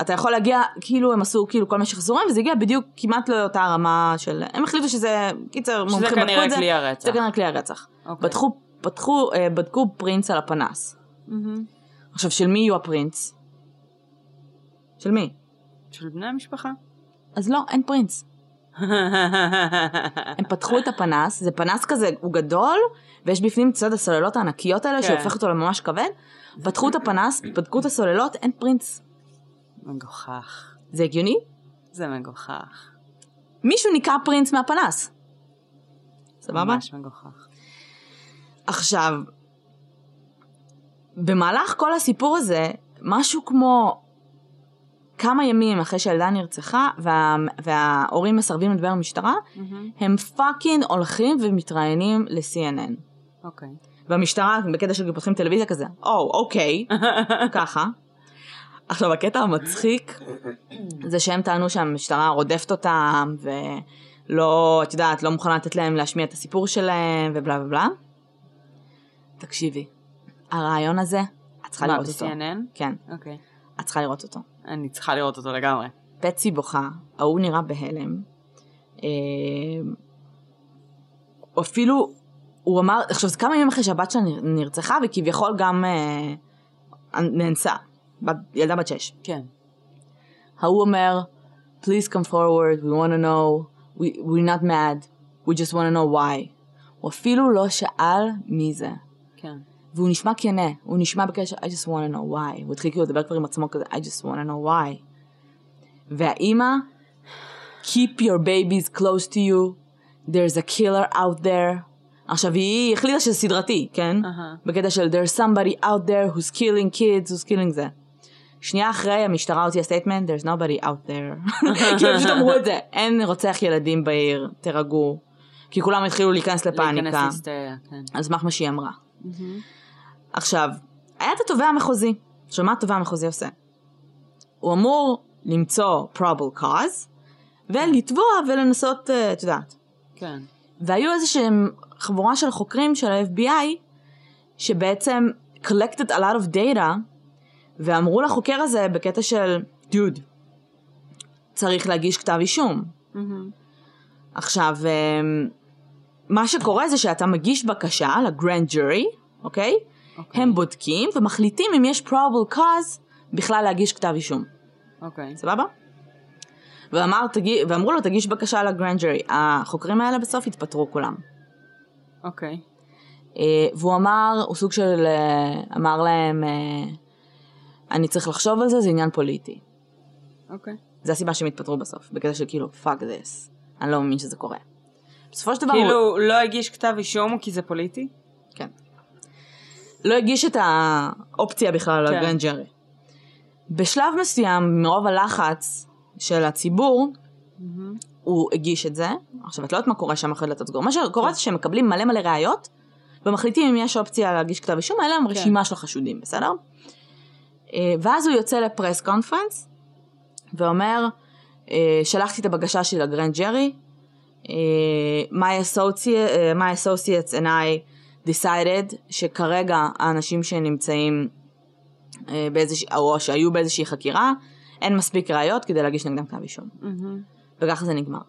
אתה יכול להגיע, כאילו הם עשו כאילו כל מיני שחזורים, וזה הגיע בדיוק כמעט לאותה רמה של... הם החליטו שזה, קיצר, שזה מומחים בדקו כנראה את זה. כלי הרצח. זה כנראה כלי הרצח. אוקיי. פתחו, פתחו, אה, בדקו פרינץ על הפנס. מהמם. עכשיו, של מי יהיו הפרינץ? של מי? של בני המשפחה. אז לא, אין פרינץ. הם פתחו את הפנס, זה פנס כזה, הוא גדול, ויש בפנים צד הסוללות הענקיות האלה, כן. שהופך אותו לממש כבד. פתחו את הפנס, בדקו את הסוללות, אין פרינץ. מגוחך. זה הגיוני? זה מגוחך. מישהו ניקה פרינץ מהפנס. סבבה? ממש מגוחך. עכשיו, במהלך כל הסיפור הזה, משהו כמו כמה ימים אחרי שהילדה נרצחה, וה, וההורים מסרבים לדבר במשטרה, מהמם. הם פאקינג הולכים ומתראיינים ל-CNN. אוקיי. והמשטרה, בקטע של פותחים טלוויזיה כזה, או, אוקיי, ככה. עכשיו, הקטע המצחיק זה שהם טענו שהמשטרה רודפת אותם, ולא, את יודעת, לא מוכנה לתת להם להשמיע את הסיפור שלהם, ובלה ובלה. תקשיבי, הרעיון הזה, את צריכה מה, לראות אותו. ב-CNN? כן, אוקיי. את צריכה לראות אותו. אני צריכה לראות אותו לגמרי. פצי בוכה, ההוא נראה בהלם. אה, אפילו, הוא אמר, עכשיו זה כמה ימים אחרי שהבת שלה נר- נרצחה וכביכול גם אה, נאנסה, ילדה בת שש. כן. ההוא אומר, please come forward, we want to know, we, we're not mad, we just want to know why. הוא אפילו לא שאל מי זה. כן. והוא נשמע כנה, הוא נשמע בקשר, I just want to know why. הוא התחיל כאילו לדבר כבר עם עצמו כזה, I just want to know why. והאימא, keep your babies close to you, there's a killer out there. עכשיו היא החליטה שזה סדרתי, כן? אהה. בקטע של there's somebody out there who's killing kids, who's killing זה. שנייה אחרי המשטרה הוציאה statement, there's nobody out there. כי הם פשוט אמרו את זה, אין רוצח ילדים בעיר, תירגעו. כי כולם התחילו להיכנס לפאניקה. להיכנס להיסטריה, כן. על סמך מה שהיא אמרה. עכשיו, היה את התובע המחוזי. עכשיו, מה התובע המחוזי עושה? הוא אמור למצוא probable cause, ולתבוע ולנסות, אה, את יודעת. כן. והיו איזה שהם חבורה של חוקרים של ה-FBI, שבעצם collected a lot of data, ואמרו לחוקר הזה בקטע של, דוד, צריך להגיש כתב אישום. מהמם. עכשיו, אמ, מה שקורה זה שאתה מגיש בקשה לגרנד ג'ורי, אוקיי? אוקיי. הם בודקים ומחליטים אם יש probable cause בכלל להגיש כתב אישום. אוקיי. סבבה? ואמר, תגי... ואמרו לו, תגיש בקשה לגרנד ג'ורי. החוקרים האלה בסוף התפטרו כולם. אוקיי. אה, והוא אמר, הוא סוג של, אה, אמר להם, אה, אני צריך לחשוב על זה, זה עניין פוליטי. אוקיי. זה הסיבה שהם התפטרו בסוף, בקטע של כאילו, fuck this, אני לא מאמין שזה קורה. בסופו של דבר, הוא- כאילו, לא הגיש כתב אישום כי זה פוליטי? כן. לא הגיש את האופציה בכלל כן. לגרנד ג'רי. בשלב מסוים, מרוב הלחץ של הציבור, הוא הגיש את זה. עכשיו, את לא יודעת מה קורה שם אחרי דלתות סגור. מה שקורה זה שהם מקבלים מלא מלא ראיות, ומחליטים אם יש אופציה להגיש כתב אישום, היה להם רשימה של החשודים, בסדר? אה, ואז הוא יוצא לפרס קונפרנס, ואומר, אה, שלחתי את הבקשה שלי לגרנד ג'רי, my, associate, אה, my associates and I decided שכרגע האנשים שנמצאים אה, באיזושהי, או שהיו באיזושהי חקירה, אין מספיק ראיות כדי להגיש נגדם כתב אישום. וככה זה נגמר.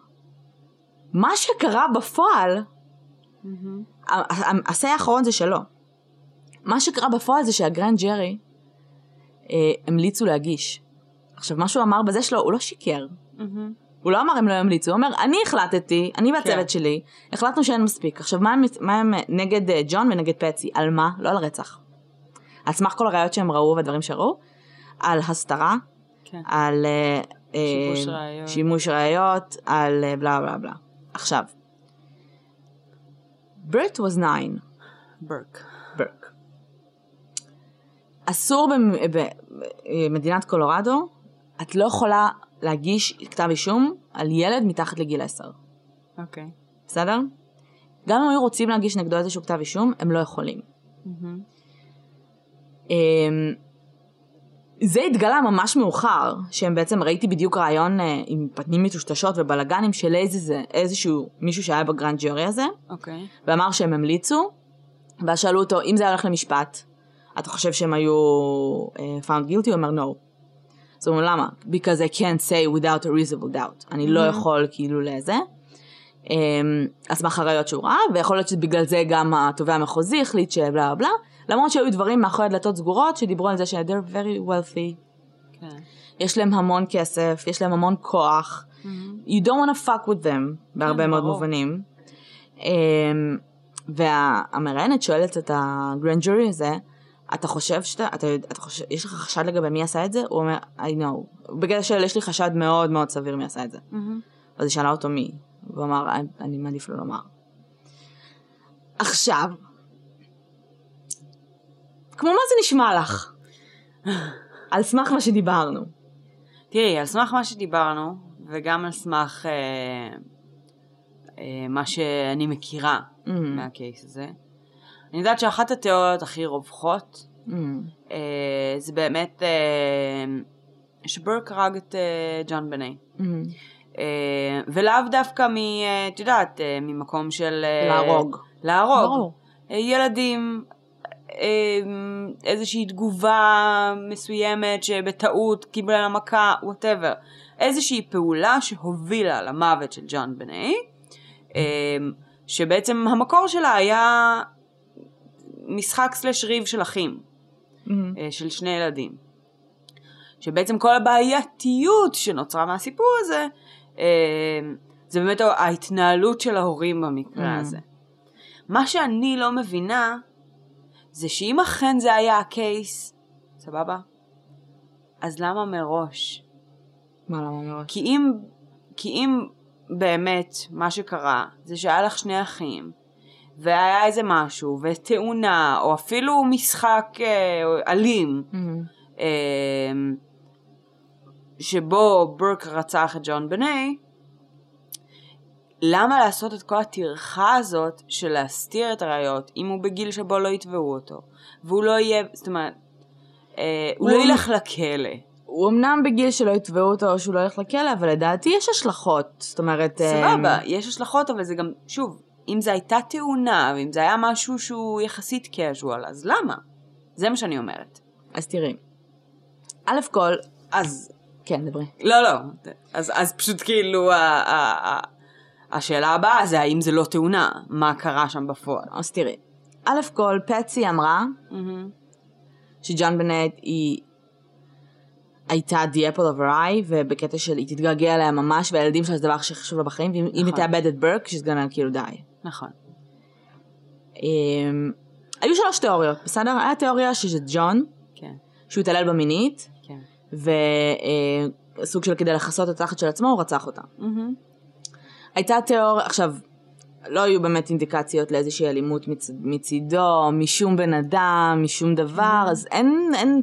מה שקרה בפועל, ה- ה- האחרון זה שלו. מה שקרה בפועל זה שהגרנד ג'רי אה, המליצו להגיש. עכשיו, מה שהוא אמר בזה שלו, הוא לא שיקר. הוא לא אמר הם לא ימליצו, הוא אומר, אני החלטתי, אני והצוות כן. שלי, החלטנו שאין מספיק. עכשיו, מה הם, מה הם נגד אה, ג'ון ונגד פצי? על מה? לא על הרצח. על סמך כל הראיות שהם ראו והדברים שראו, על הסתרה, כן. על אה, אה, שיבוש ראיות. שימוש ראיות, על בלה בלה בלה. עכשיו, ברט was nine, ברק. ברק. אסור במ- במדינת קולורדו, את לא יכולה להגיש כתב אישום על ילד מתחת לגיל 10, אוקיי. בסדר? גם אם היו רוצים להגיש נגדו איזשהו כתב אישום, הם לא יכולים. אמ, זה התגלה ממש מאוחר, שהם בעצם, ראיתי בדיוק רעיון אה, עם פנים מטושטשות ובלאגנים של איזה, זה- איזשהו מישהו שהיה בגרנד ג'ורי הזה, אוקיי. ואמר שהם המליצו, ואז שאלו אותו, אם זה היה הולך למשפט, אתה חושב שהם היו uh, found guilty? הוא אומר, no. אז הוא אומר, למה? Because I can't say without a reasonable doubt. אני לא יכול כאילו לזה. Um, על סמך הראיות שהוא ראה, ויכול להיות שבגלל זה גם התובע המחוזי החליט שבלה בלה למרות שהיו דברים מאחורי דלתות סגורות שדיברו על זה ש- they're very wealthy, כן. יש להם המון כסף, יש להם המון כוח. You don't want to fuck with them, בהרבה כן, מאוד ברור. מובנים. Um, והמראיינת שואלת את הגרנד ג'ורי הזה, אתה חושב שאתה, אתה, אתה חושב, יש לך חשד לגבי מי עשה את זה? הוא אומר, I know. בגלל שיש לי חשד מאוד מאוד סביר מי עשה את זה. אז היא שאלה אותו מי, והוא אמר, "אני- אני מעדיף לא לומר. עכשיו, כמו מה זה נשמע לך? על סמך מה שדיברנו. תראי, על סמך מה שדיברנו, וגם על סמך אה, אה, מה שאני מכירה Mm, מהקייס הזה, אני יודעת שאחת התיאוריות הכי רווחות, mm, אה, זה באמת אה, שברק הרג את אה, ג'ון בני. mm. אה, ולאו דווקא מ... אה, את יודעת, אה, ממקום של... אה, להרוג. להרוג. ברור. אה, ילדים, אה, איזושהי תגובה מסוימת שבטעות קיבלה לה מכה, וואטאבר. איזושהי פעולה שהובילה למוות של ג'ון בני, אה, שבעצם המקור שלה היה משחק סלש ריב של אחים, Mm, אה, של שני ילדים. שבעצם כל הבעייתיות שנוצרה מהסיפור הזה, אה, זה באמת ההתנהלות של ההורים במקרה Mm. הזה. מה שאני לא מבינה, זה שאם אכן זה היה הקייס, סבבה? אז למה מראש? מה למה מראש? כי אם, כי אם באמת מה שקרה זה שהיה לך שני אחים, והיה איזה משהו, ותאונה, או אפילו משחק אה, אלים, Mm, אה, שבו ברק רצח את ג'ון בני, למה לעשות את כל הטרחה הזאת של להסתיר את הראיות אם הוא בגיל שבו לא יתבעו אותו? והוא לא יהיה, זאת אומרת, אה, הוא לא הוא- ילך לכלא. הוא אמנם בגיל שלא יתבעו אותו או שהוא לא ילך לכלא, אבל לדעתי יש השלכות. זאת אומרת... סבבה, אמ, יש השלכות, אבל זה גם, שוב, אם זו הייתה תאונה, ואם זה היה משהו שהוא יחסית casual, אז למה? זה מה שאני אומרת. אז תראי. א' כל, אז, כן, דברי. לא, לא, אז, אז פשוט כאילו, ה, ה, ה, השאלה הבאה זה האם זה לא תאונה, מה קרה שם בפועל. אז תראי, א' כל, פטסי אמרה מהמם. שג'ון בנט היא הייתה the apple of her eye, ובקטע של היא תתגעגע אליה ממש, והילדים שלה זה הדבר הכי חשוב לה בחיים, ואם אם היא נכון. תאבד את ברק, she's gonna כאילו die. נכון. אמ, היו שלוש תיאוריות, בסדר? היה תיאוריה שזה ג'ון, כן, שהוא התעלל במינית, כן. וסוג של כדי לכסות את התחת של עצמו, הוא רצח אותה. מהמם. הייתה תיאוריה, עכשיו, לא היו באמת אינדיקציות לאיזושהי אלימות מצ, מצידו, משום בן אדם, משום דבר, אז אין, אין,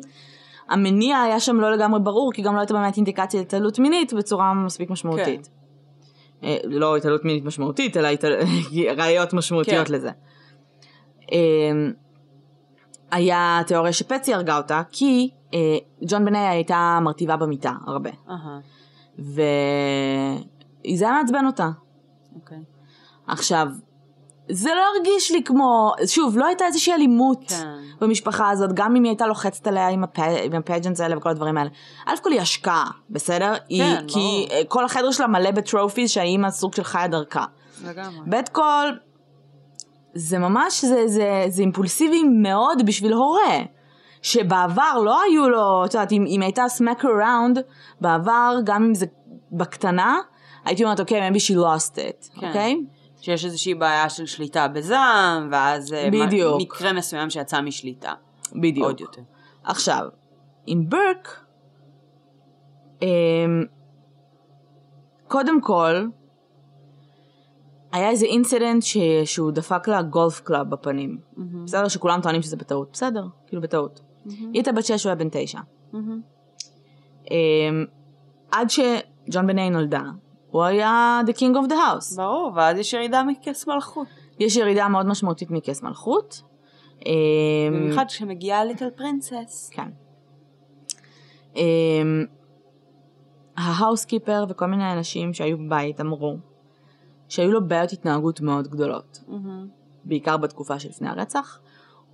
המניע היה שם לא לגמרי ברור, כי גם לא הייתה באמת אינדיקציה להתעללות מינית בצורה מספיק משמעותית. אה, לא התעללות מינית משמעותית, אלא התעל... ראיות משמעותיות כן. לזה. אה, היה תיאוריה שפצי הרגה אותה, כי אה, ג'ון בני הייתה מרטיבה במיטה הרבה, אהה, וזה היה מעצבן אותה. אוקיי. עכשיו, זה לא הרגיש לי כמו, שוב, לא הייתה איזושהי אלימות כן. במשפחה הזאת, גם אם היא הייתה לוחצת עליה עם, הפ... עם הפג'נס האלה וכל הדברים האלה. א' כל היא השקעה, בסדר? היא, כי ברור. אה, כל החדר שלה מלא בטרופיז שהאימא סוג של חיה דרכה. לגמרי. ב' כל, זה ממש, זה, זה, זה אימפולסיבי מאוד בשביל הורה. שבעבר לא היו לו, את יודעת, אם, אם הייתה smack around, בעבר, גם אם זה בקטנה, הייתי אומרת, אוקיי, maybe she lost it, כן. אוקיי? שיש איזושהי בעיה של שליטה בזעם, ואז אה, בדיוק. מקרה מסוים שיצא משליטה. בדיוק. עוד יותר. עכשיו, עם ברק, אמ, קודם כל, היה איזה incident ש... שהוא דפק לה golf club בפנים. מהמם. בסדר שכולם טוענים שזה בטעות. בסדר, כאילו בטעות. היא הייתה בת שש, הוא היה בן תשע. מהמם. אמ, עד שג'ון בנט נולדה, הוא היה the king of the house. ברור, ואז יש ירידה מכס מלכות. יש ירידה מאוד משמעותית מכס מלכות. אמ, במיוחד כשמגיעה little princess. כן. אמ, ה housekeeper וכל מיני אנשים שהיו בבית אמרו שהיו לו בעיות התנהגות מאוד גדולות. בעיקר בתקופה שלפני הרצח.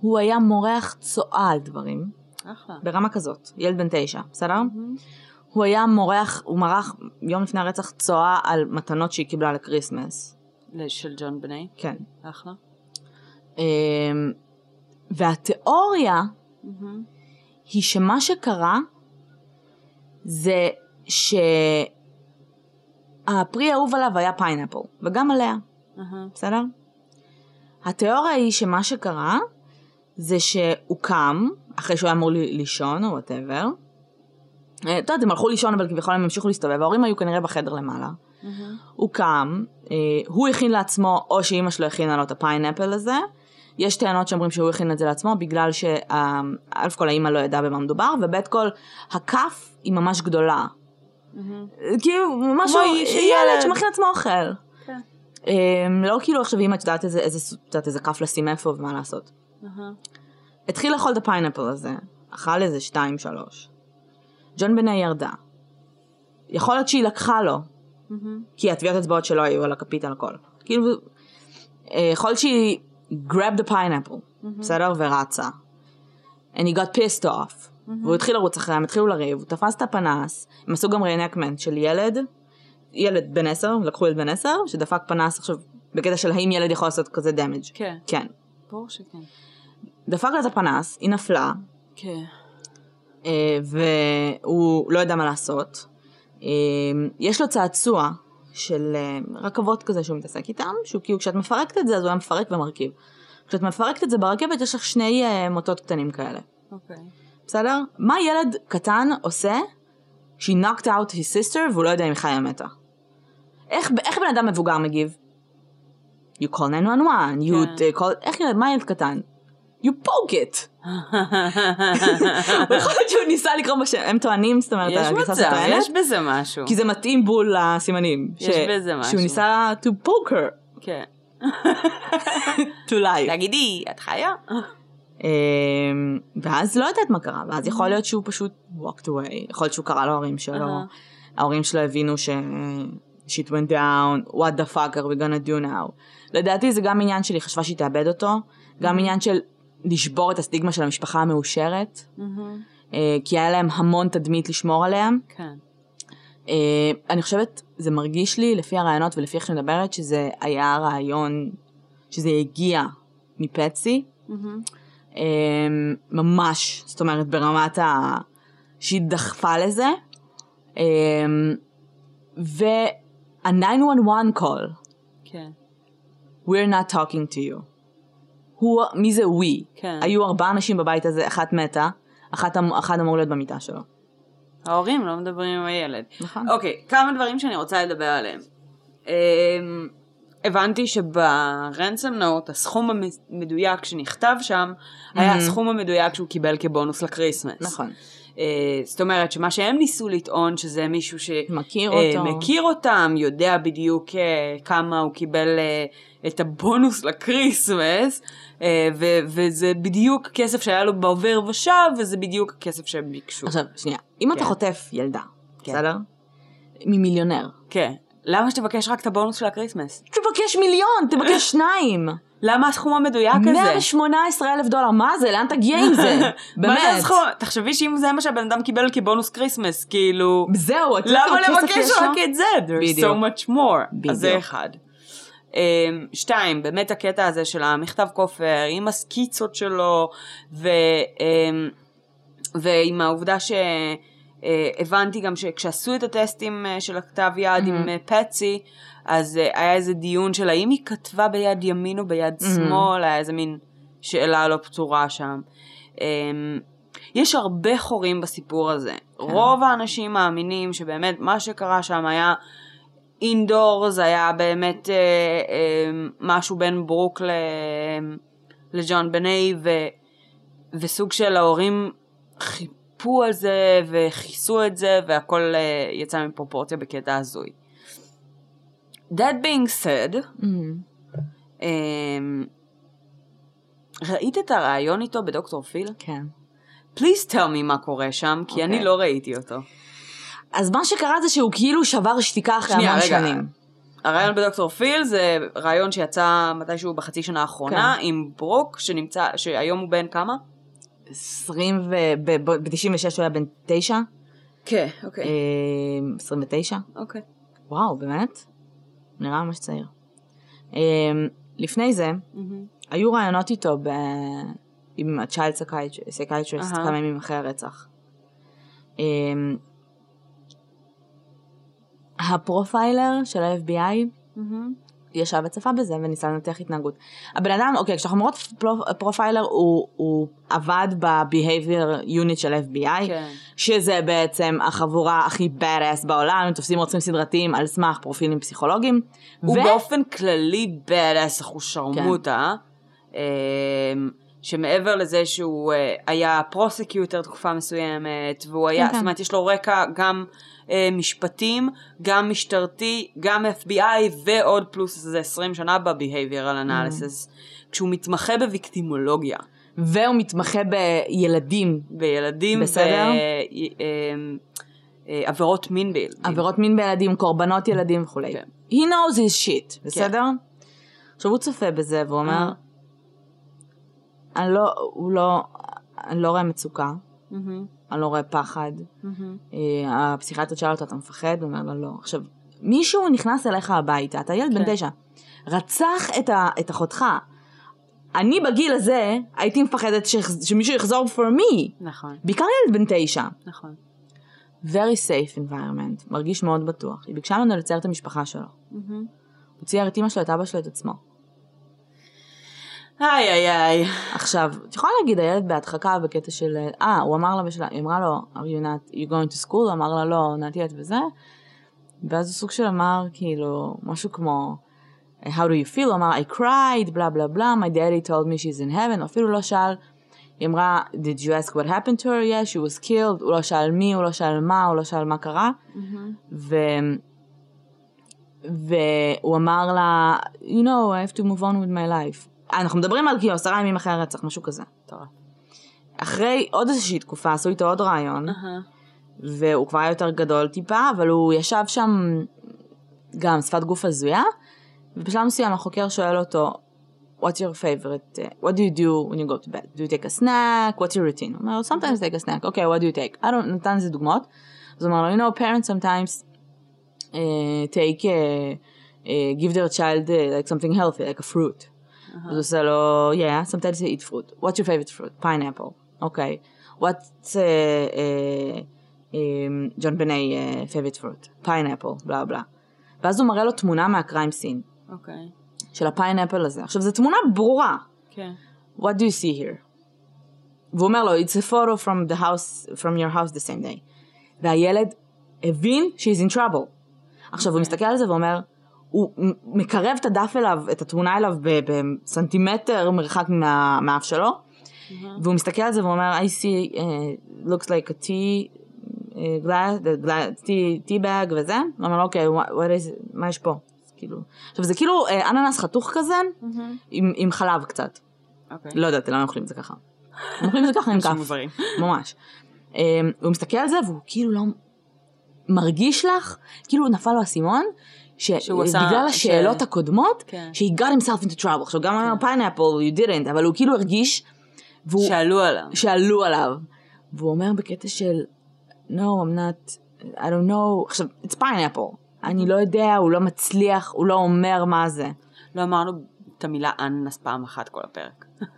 הוא היה מורח צואה על דברים, אחלה. ברמה כזאת, ילד בן תשע, בסדר? מהמם. הוא היה מורח, הוא מרח יום לפני הרצח צואה על מתנות שהיא קיבלה ל Christmas. של ג'ון בנט. כן. אחלה. אמ, והתיאוריה מהמם. היא שמה שקרה זה שהפרי האהוב עליו היה pineapple, וגם עליה, אהה. בסדר? התיאוריה היא שמה שקרה זה שהוא קם, אחרי שהוא היה אמור לישון או whatever. את יודעת, הם הלכו לישון אבל כביכול הם המשיכו להסתובב, ההורים היו כנראה בחדר למעלה. הוא קם, אה, הוא הכין לעצמו, או שאימא שלו הכינה לו את ה pineapple הזה. יש טענות שאומרים שהוא הכין את זה לעצמו, בגלל שא' כל האימא לא ידעה במה מדובר, וב' כל הכף היא ממש גדולה. מהמם. כאילו, משהו, ילד. שמכין לעצמו אוכל. כן. אה, לא כאילו עכשיו אימא את יודעת איזה, כף לשים איפה ומה לעשות. התחיל לאכול את ה pineapple הזה, אכל איזה שתיים שלוש. ג'ון בני ירדה. יכול להיות שהיא לקחה לו, מהמם. כי הטביעות אצבעות שלו היו על הכפית על הכל. כאילו, אה, יכול להיות שהיא grabbed the pineapple, בסדר? ורצה. And he got pissed off. והוא התחיל לרוץ אחריהם, התחילו לריב, הוא תפס את הפנס, הם עשו גם reenactment של ילד, ילד בן עשר, לקחו ילד בן עשר, שדפק פנס עכשיו, בקטע של האם ילד יכול לעשות כזה damage. כן. כן. ברור שכן. דפק לה את הפנס, היא נפלה, כן. אה, והוא לא ידע מה לעשות. אה, יש לו צעצוע של אה, רכבות כזה שהוא מתעסק איתם, שהוא כאילו כשאת מפרקת את זה אז הוא היה מפרק ומרכיב. כשאת מפרקת את זה ברכבת יש לך שני מוטות קטנים כאלה, אוקיי. בסדר? מה ילד קטן עושה כשהיא knocked out his sister והוא לא יודע אם היא חיה מתה? איך, איך בן אדם מבוגר מגיב? You call 911, you כן. uh, call... איך ילד, מה ילד קטן? You poke it. יכול להיות שהוא ניסה לקרוא בשם, הם טוענים, זאת אומרת, יש מצב, יש בזה משהו. כי זה מתאים בול לסימנים. יש בזה משהו. שהוא ניסה to poke her כן. to life. תגידי, את חיה? אמ, ואז לא יודעת מה קרה, ואז יכול להיות שהוא פשוט walked away, יכול להיות שהוא קרא להורים שלו. ההורים שלו הבינו ש... shit went down, what the fuck are we gonna do now. לדעתי זה גם עניין שלי, חשבה שהיא תאבד אותו, גם עניין של לשבור את הסטיגמה של המשפחה המאושרת, מהמם. אה, כי היה להם המון תדמית לשמור עליהם. כן. אה, אני חושבת, זה מרגיש לי, לפי הרעיונות ולפי איך שאני מדברת, שזה היה רעיון, שזה הגיע מפצי. מהמם. אה, ממש, זאת אומרת, ברמת ה... שהיא דחפה לזה. אה, וה-911 call, כן. we're not talking to you. הוא, מי זה we? כן. היו ארבעה אנשים בבית הזה, אחת מתה, אחת, אמ- אחד אמור להיות במיטה שלו. ההורים לא מדברים עם הילד. נכון. אוקיי, כמה דברים שאני רוצה לדבר עליהם. אמ, הבנתי שברנסם נוט הסכום המדויק שנכתב שם היה הסכום המדויק שהוא קיבל כבונוס ל Christmas. נכון. אה, זאת אומרת שמה שהם ניסו לטעון שזה מישהו מכיר אה, אותו. מכיר אותם, יודע בדיוק אה, כמה הוא קיבל אה, את הבונוס ל Christmas, אה, ו- וזה בדיוק כסף שהיה לו בעובר ושב, וזה בדיוק הכסף שהם ביקשו. עכשיו, שנייה, אם אתה כן. חוטף ילדה, כן. בסדר? ממיליונר. כן. למה שתבקש רק את הבונוס של ה Christmas? תבקש מיליון, תבקש שניים. למה הסכום המדויק הזה? 118 אלף דולר, מה זה? לאן תגיע עם זה? מה זה באמת. הסכום? תחשבי שאם זה מה שהבן אדם קיבל כבונוס Christmas, כאילו... זהו, אתה למה לבקש? רק את זה? There's so much more. בדיוק. אז זה אחד. אמ, שתיים, באמת הקטע הזה של המכתב כופר עם הסקיצות שלו, ו, אמ, ועם העובדה שהבנתי גם שכשעשו את הטסטים אה, של הכתב יד עם אה, פטסי, אז אה, היה איזה דיון של האם היא כתבה ביד ימין או ביד שמאל, היה איזה מין שאלה לא פתורה שם. אמ, יש הרבה חורים בסיפור הזה. רוב האנשים מאמינים שבאמת מה שקרה שם היה אינדורס, היה באמת אה, אה, משהו בין ברוק ל... לג'ון בני, ו... וסוג של ההורים חיפו על זה וכיסו את זה, והכל אה, יצא מפרופורציה בקטע הזוי. That being said, אמ, אמ, ראית את הריאיון איתו בדוקטור פיל? כן. פליז tell me מה קורה שם, כי אני אוקיי. לא ראיתי אותו. אז מה שקרה זה שהוא כאילו שבר שתיקה אחרי שנייה, המון רגע. שנים. הרעיון בדוקטור פיל זה רעיון שיצא מתישהו בחצי שנה האחרונה כן. עם ברוק שנמצא, שהיום הוא בן כמה? 20 ו... ב-96 הוא היה בן 9? כן, אוקיי. 29? אוקיי. וואו, באמת? נראה ממש צעיר. אמ, לפני זה, היו ראיונות איתו ב... עם ה-child psychiatrist אהה. כמה ימים אחרי הרצח. ה profiler של ה-FBI ישב וצפה בזה וניסה לנתח התנהגות. הבן אדם, אוקיי, כשאנחנו אומרות פרו- profiler, הוא, הוא עבד ב-behavior unit של FBI, כן. שזה בעצם החבורה הכי badass בעולם, הם תופסים רוצחים סדרתיים על סמך פרופילים פסיכולוגיים. הוא ו- באופן כללי badass אחושרמוטה, כן. אמ, שמעבר לזה שהוא אה, היה פרוסקיוטר תקופה מסוימת, והוא היה, כן, כן. זאת אומרת יש לו רקע גם אה, משפטים, גם משטרתי, גם FBI, ועוד פלוס איזה 20 שנה ב-behavioral analysis, כשהוא מתמחה בוויקטימולוגיה. והוא מתמחה בילדים, בילדים בסדר. ועבירות מין בילדים. עבירות מין בילדים, קורבנות ילדים וכולי. כן. He knows his shit, בסדר? עכשיו הוא צופה בזה והוא אומר, אה. אני לא, הוא לא, אני לא רואה מצוקה, מהמם, אני לא רואה פחד. מהמם. אה, הפסיכיאטרית שאלה אותו, אתה מפחד? הוא אומר לה, לא. עכשיו, מישהו נכנס אליך הביתה, אתה ילד בן כן. תשע, רצח את, ה, את אחותך. אני בגיל הזה הייתי מפחדת ש- שמישהו יחזור for me, נכון, בעיקר ילד בן תשע. נכון. very safe environment, מרגיש מאוד בטוח. היא ביקשה ממנו לצייר את המשפחה שלו. מהמם. הוא צייר את אמא שלו, את אבא שלו, את עצמו. איי איי איי. עכשיו, את יכולה להגיד, הילד בהדחקה בקטע של, אה, הוא אמר לה בשלה, היא אמרה לו, are you not, you going to school? הוא אמר לה, לא, not yet וזה. ואז הוא סוג של אמר, כאילו, משהו כמו, how do you feel? הוא אמר, I cried, בלה בלה בלה, my daddy told me she's in heaven, הוא אפילו לא שאל. היא אמרה, did you ask what happened to her? Yes, she was killed. הוא לא שאל מי, הוא לא שאל מה, הוא לא שאל מה קרה. ו... והוא אמר לה, you know, I have to move on with my life. אנחנו מדברים על כאילו עשרה ימים אחרי הרצח, משהו כזה. מטורף. אחרי עוד איזושהי תקופה עשו איתו עוד רעיון. והוא כבר היה יותר גדול טיפה, אבל הוא ישב שם גם שפת גוף הזויה, ובשלב מסוים החוקר שואל אותו, what's your favorite, uh, what do you do when you go to bed? Do you take a snack? What's your routine? הוא אומר לו, sometimes take a snack. Okay, what do you take? I don't, נתן לזה דוגמאות. אז הוא אומר לו, you know, parents sometimes uh, take, uh, uh, give their child uh, like something healthy, like a fruit. אז הוא עושה לו, yeah, sometimes they eat fruit. What's your favorite fruit? Pineapple. אוקיי. What's uh, uh, um, JonBenét uh, favorite fruit? Pineapple, בלה בלה. ואז הוא מראה לו תמונה מה crime scene, אוקיי. של ה pineapple הזה. עכשיו, זו תמונה ברורה. כן. What do you see here? והוא אומר לו, it's a photo from the house, from your house the same day. והילד הבין he's in trouble. עכשיו, הוא מסתכל על זה ואומר, הוא מקרב את הדף אליו, את התמונה אליו בסנטימטר מרחק מה- מהאף שלו, והוא מסתכל על זה ואומר, I see, uh, looks like a tea, uh, glass, tea, tea bag וזה, הוא אומר, אוקיי, מה יש פה? כאילו, עכשיו זה כאילו אה, אננס חתוך כזה, עם, עם חלב קצת. אוקיי. לא יודעת למה אוכלים את זה ככה. אוכלים את זה ככה עם כף. ממש. אמ, הוא מסתכל על זה והוא כאילו לא מרגיש לך, כאילו נפל לו האסימון, שבגלל השאלות הקודמות, כן. he got himself into trouble. עכשיו גם אמר pineapple, you didn't, אבל הוא כאילו הרגיש, והוא, שאלו עליו. שעלו עליו. והוא אומר בקטע של, no, I'm not, I don't know, עכשיו, it's pineapple. אני לא יודע, הוא לא מצליח, הוא לא אומר מה זה. לא אמרנו את המילה אננס פעם אחת כל הפרק.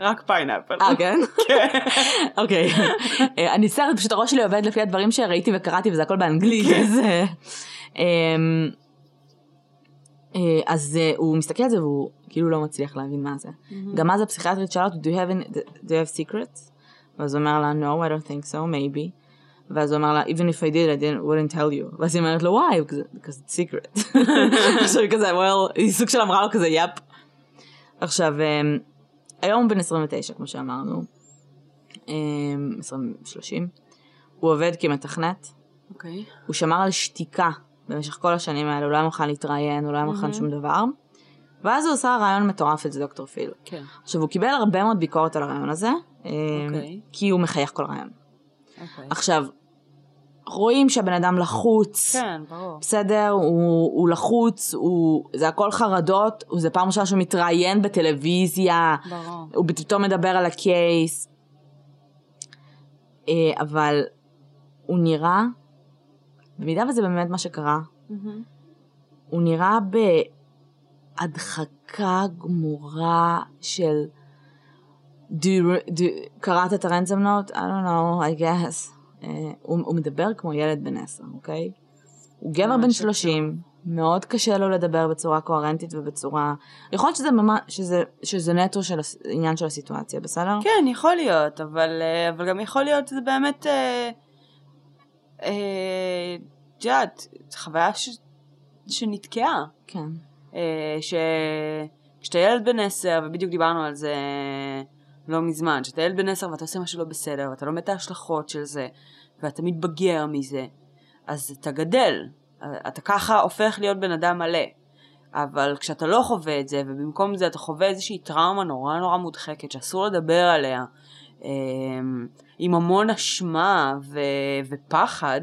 רק pineapple. אה, כן? כן. אוקיי. אה, אני סרט, פשוט הראש שלי עובד לפי הדברים שראיתי וקראתי וזה הכל באנגלית, אז... אמ, אה, אז אה, הוא מסתכל על זה והוא כאילו לא מצליח להבין מה זה. גם אז הפסיכיאטרית שאלה אותו, do you have, secrets? ואז הוא אומר לה, no, I don't think so, maybe. ואז הוא אומר לה, even if I did, I didn't, wouldn't tell you. ואז היא אומרת לו, why? Because- it's secret. עכשיו היא כזה, well, היא סוג של אמרה לו כזה, יפ. עכשיו, אמ, היום הוא בן 29, כמו שאמרנו. אמ, 20, 30. הוא עובד כמתכנת. אוקיי. הוא שמר על שתיקה במשך כל השנים האלה, הוא לא היה מוכן להתראיין, הוא לא היה מוכן שום דבר. ואז הוא עשה רעיון מטורף אצל דוקטור פיל. כן. עכשיו, הוא קיבל הרבה מאוד ביקורת על הרעיון הזה, אמ, אוקיי. כי הוא מחייך כל רעיון. אוקיי. עכשיו, רואים שהבן אדם לחוץ, כן, ברור. בסדר, הוא, הוא לחוץ, הוא, זה הכל חרדות, זה פעם ראשונה שהוא מתראיין בטלוויזיה, ברור. הוא פתאום מדבר על הקייס, אה, אבל הוא נראה, במידה וזה באמת מה שקרה, מהמם. הוא נראה בהדחקה גמורה של... Do you, do, קראת את הרנזם נוט? I don't know, I guess. Uh, הוא, הוא מדבר כמו ילד בן עשר, אוקיי? הוא גבר בן שלושים, מאוד קשה לו לדבר בצורה קוהרנטית ובצורה... יכול להיות שזה ממש, שזה, שזה נטו של עניין של הסיטואציה, בסדר? כן, יכול להיות, אבל, אה, אבל גם יכול להיות שזה באמת, אה, את יודעת, חוויה ש, שנתקעה. כן. אה, שכשאתה ילד בן עשר, ובדיוק דיברנו על זה לא מזמן, כשאתה ילד בן עשר ואתה עושה משהו לא בסדר, ואתה לומד את ההשלכות של זה, ואתה מתבגר מזה, אז אתה גדל. אתה ככה הופך להיות בן אדם מלא. אבל כשאתה לא חווה את זה, ובמקום זה אתה חווה איזושהי טראומה נורא נורא מודחקת, שאסור לדבר עליה, עם המון אשמה ו- ופחד,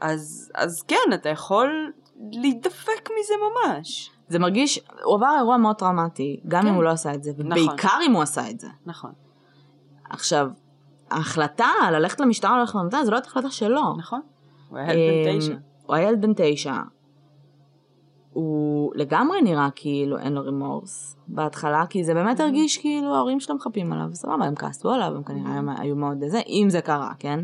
אז, אז כן, אתה יכול להידפק מזה ממש. זה מרגיש, הוא עבר אירוע מאוד טראומטי, גם כן. אם הוא לא עשה את זה, נכון. ובעיקר אם הוא עשה את זה. נכון, עכשיו, ההחלטה ללכת למשטרה או ללכת למשטרה, זו לא הייתה החלטה שלו. נכון. הוא היה ילד בן אמ, תשע. הוא היה ילד בן תשע. הוא לגמרי נראה כאילו אין לו רימורס בהתחלה, כי זה באמת הרגיש כאילו ההורים שלו מחפים עליו, סבבה, הם כעסו עליו, הם כנראה הם היו מאוד זה, אם זה קרה, כן?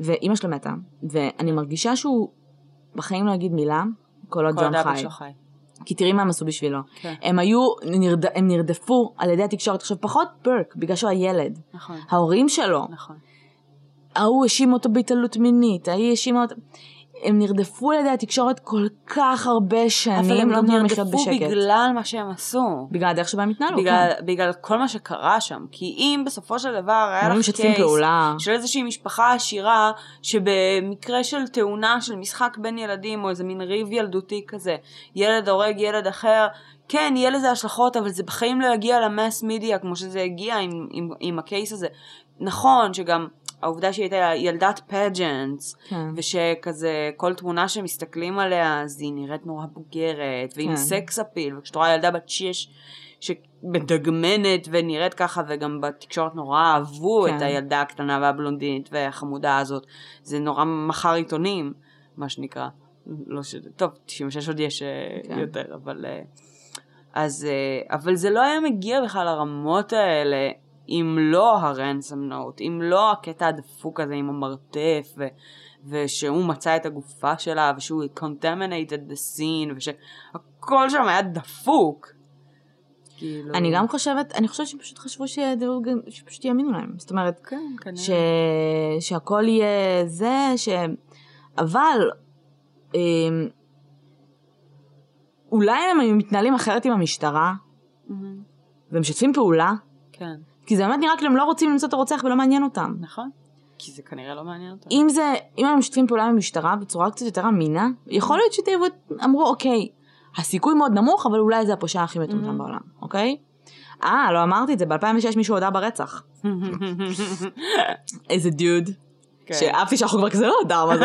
ואימא שלו מתה, ואני מרגישה שהוא בחיים לא יגיד מילה, כל עוד ג'ון חי. חי. כי תראי מה הם עשו בשבילו. כן. הם היו, נרד, הם נרדפו על ידי התקשורת. עכשיו, פחות ברק, בגלל שהוא הילד. נכון, ההורים שלו, נכון. ההוא האשים אותו בהתעללות מינית, ההיא האשימה אותו... הם נרדפו על ידי התקשורת כל כך הרבה אבל שנים, הם לא נרדפו. בגלל מה שהם עשו. בגלל הדרך שבה הם התנהלו, בגלל, כן. בגלל כל מה שקרה שם. כי אם בסופו של דבר היה לך קייס פעולה. של איזושהי משפחה עשירה, שבמקרה של תאונה של משחק בין ילדים, או איזה מין ריב ילדותי כזה, ילד הורג ילד אחר, כן, יהיה לזה השלכות, אבל זה בחיים לא יגיע ל mass media כמו שזה הגיע עם, עם, עם ה case הזה. נכון שגם העובדה שהיא הייתה ילדת pageants, כן. ושכזה כל תמונה שמסתכלים עליה אז היא נראית נורא בוגרת ועם כן. סקס אפיל וכשאת רואה ילדה בת שש שמדגמנת ונראית ככה וגם בתקשורת נורא אהבו כן. את הילדה הקטנה והבלונדינית והחמודה הזאת זה נורא מכר עיתונים מה שנקרא. לא ש... טוב, 96 עוד יש אה, כן. יותר, אבל... אה, אז... אה, אבל זה לא היה מגיע בכלל לרמות האלה אם לא הרנסם נוט, אם לא הקטע הדפוק הזה עם המרתף, ו... ושהוא מצא את הגופה שלה, ושהוא contaminated the scene, ושהכל שם היה דפוק. כאילו... אני גם חושבת, אני חושבת שפשוט חשבו גם- שפשוט יאמינו להם. זאת אומרת, כן, כנראה. ש... שהכל יהיה זה, ש... אבל אמ, אולי הם היו מתנהלים אחרת עם המשטרה, מהמם. ומשתפים פעולה, כן, כי זה באמת נראה כאילו הם לא רוצים למצוא את הרוצח ולא מעניין אותם. נכון. כי זה כנראה לא מעניין אותם. אם זה, אם הם משתפים פעולה עם המשטרה בצורה קצת יותר אמינה, יכול להיות שדייוויד אמרו, אוקיי, הסיכוי מאוד נמוך, אבל אולי זה הפושע הכי מטומטם Mhm. בעולם, אוקיי? אה, לא אמרתי את זה, ב-2006 מישהו הודה ברצח. איזה דוד. כן. שאהבתי שאנחנו כבר כזה לא הודה, מה זה,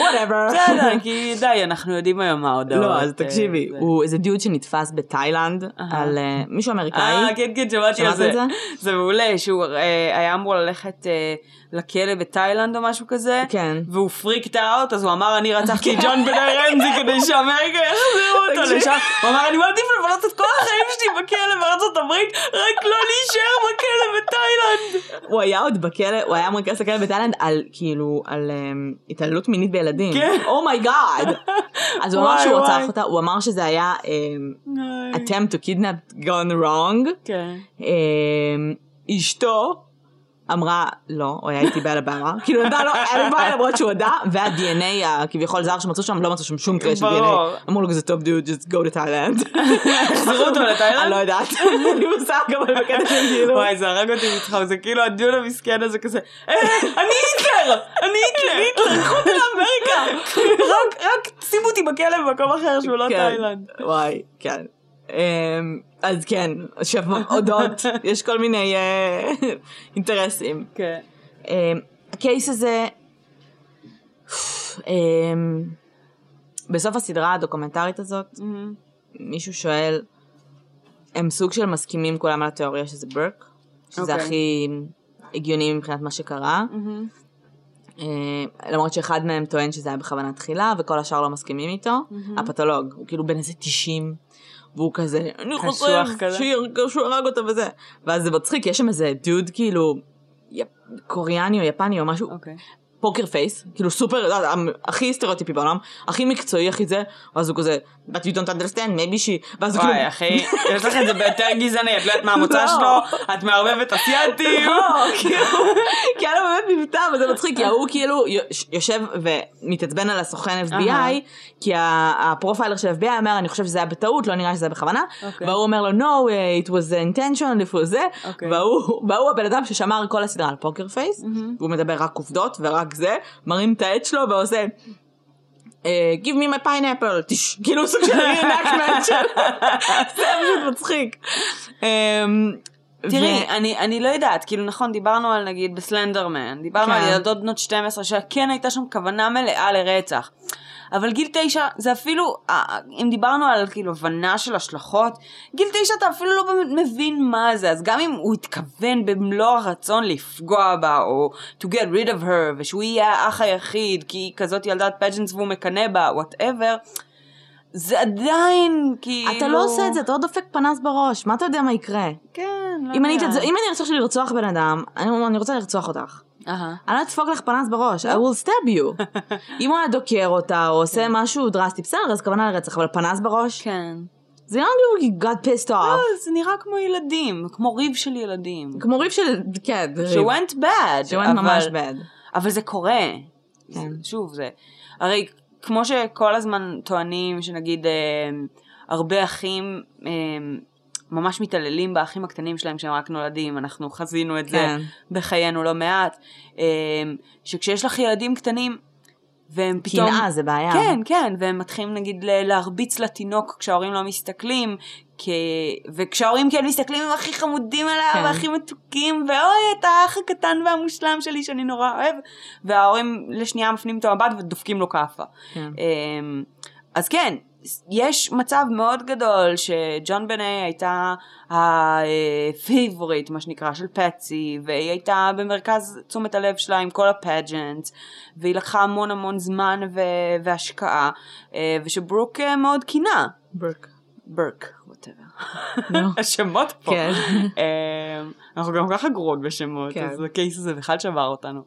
whatever. בסדר, כי די, אנחנו יודעים היום מה ההודאות. לא, אז אה, תקשיבי, זה. הוא איזה דוד שנתפס בתאילנד. על אה, מישהו אמריקאי. אה, כן, כן, שמעתי על זה. זה? מעולה, שהוא אה, היה אמור ללכת אה, לכלא בתאילנד או משהו כזה. כן. והוא freaked out, אז הוא אמר, אני רצחתי את ג'ון בן רמזי כדי שאמריקה יחזירו אותו תקשיב. לשם. הוא אמר, אני מעדיף לבלות את כל החיים שלי בכלא בארצות הברית, רק לא להישאר בכלא בתאילנד. הוא היה עוד בכלא, הוא היה מרצה כלא בתאילנד על כאילו, על אמ, התעללות מינית בילדים. כן. oh my god. אז הוא אמר שהוא. רצח אותה, הוא אמר שזה היה אמ, attempt to kidnap gone wrong. כן. אמ, אשתו אמרה לא, הוא היה איתי באלבמה, כאילו נתנה לו אליבי למרות שהוא הודה, וה-DNA הכביכול זר שמצאו שם, לא מצאו שם שום trace של. DNA. אמרו לו כזה טוב דוד, just go to Thailand. החזירו אותו לתאילנד? אני לא יודעת, אין לי מושג אבל בקטע של כאילו. וואי, זה הרג אותי מצחוק, זה כאילו הדיון המסכן הזה כזה, "אה, אני היטלר! אני היטלר! קחו אותי לאמריקה! רק- שימו אותי בכלא במקום אחר שהוא לא כן. תאילנד. וואי, כן. אז כן, הודות, יש כל מיני אה, אינטרסים. כן. אמ, הקייס הזה, אמ, בסוף הסדרה הדוקומנטרית הזאת, מישהו שואל, הם סוג של מסכימים כולם על התיאוריה שזה ברק, שזה אוקיי. הכי הגיוני מבחינת מה שקרה. אה, למרות שאחד מהם טוען שזה היה בכוונה תחילה, וכל השאר לא מסכימים איתו. הפתולוג, הוא כאילו בן איזה 90, והוא כזה, אני חושב שהוא הרג אותה וזה. ואז זה מצחיק, יש שם איזה דוד כאילו, יפ- קוריאני או יפני או משהו, אוקיי. poker face, כאילו סופר, אה, הכי סטריאוטיפי בעולם, הכי מקצועי, הכי זה, ואז הוא כזה, but you don't understand, maybe she, ואז הוא כאילו, וואי, אחי, יש לך את זה ביותר גזעני, את לא יודעת מה המוצא לא. שלו, את מערבבת אסייתים. לא, כאילו, כי היה לו באמת מבטא, וזה מצחיק, כי ההוא כאילו יוש- יושב ומתעצבן על הסוכן FBI. כי ה profiler של FBI אומר, אני חושב שזה היה בטעות, לא נראה שזה היה בכוונה, אוקיי. והוא אומר לו, no, uh, it was intentional, וזה, אוקיי. והוא והוא הבן אדם ששמר כל הסדרה על poker face, והוא מדבר רק עובדות ורק זה, מרים את העט שלו ועושה... אה, give me my pineapple, כאילו סוג של reenactment של... זה פשוט מצחיק. אמ, תראי, ו- אני, אני לא יודעת, כאילו נכון, דיברנו על נגיד בסלנדרמן, דיברנו כן. על ילדות בנות 12, שכן הייתה שם כוונה מלאה לרצח. אבל גיל תשע זה אפילו, אה, אם דיברנו על כאילו הבנה של השלכות, גיל תשע אתה אפילו לא באמת מבין מה זה, אז גם אם הוא התכוון במלוא הרצון לפגוע בה, או to get rid of her, ושהוא יהיה האח היחיד, כי היא כזאת ילדת pageants והוא מקנא בה, whatever, זה עדיין כאילו... אתה לא עושה את זה, אתה לא דופק פנס בראש, מה אתה יודע מה יקרה? כן, לא. אתעצ- אם אני רוצה עכשיו לרצוח בן אדם, אני אני רוצה לרצוח אותך. אני לא אדפוק לך פנס בראש, I will stab you. אם הוא היה דוקר אותה, או עושה משהו דרסטי, בסדר, אז כוונה לרצח, אבל פנס בראש? כן. זה נראה לי הוא got pissed לא, off. זה נראה כמו ילדים, כמו ריב של ילדים. כמו ריב של, כן, ריב. ש-went bad. ש-went ממש bad. אבל זה קורה. כן. שוב, זה... הרי כמו שכל הזמן טוענים שנגיד אה, הרבה אחים אה, ממש מתעללים באחים הקטנים שלהם כשהם רק נולדים, אנחנו חזינו את זה כן. בחיינו לא מעט, אה, שכשיש לך ילדים קטנים והם פתאום... קנאה זה בעיה. כן, כן, והם מתחילים נגיד להרביץ לתינוק כשההורים לא מסתכלים, כי... וכשההורים כן מסתכלים הם הכי חמודים עליו, כן. והכי מתוקים, ואוי, את האח הקטן והמושלם שלי שאני נורא אוהב, וההורים לשנייה מפנים את המבט ודופקים לו כאפה. כן. אמ, אז כן, יש מצב מאוד גדול שג'ון בני הייתה ה favorite, מה שנקרא, של פטסי, והיא הייתה במרכז תשומת הלב שלה עם כל ה pageant, והיא לקחה המון המון זמן ו- והשקעה, אה, ושברוק אה, מאוד קינה. ברק. ברק, ווטאבר. השמות פה. כן. אה, אנחנו גם ככה גרועות בשמות, כן. אז הקייס הזה בכלל שבר אותנו.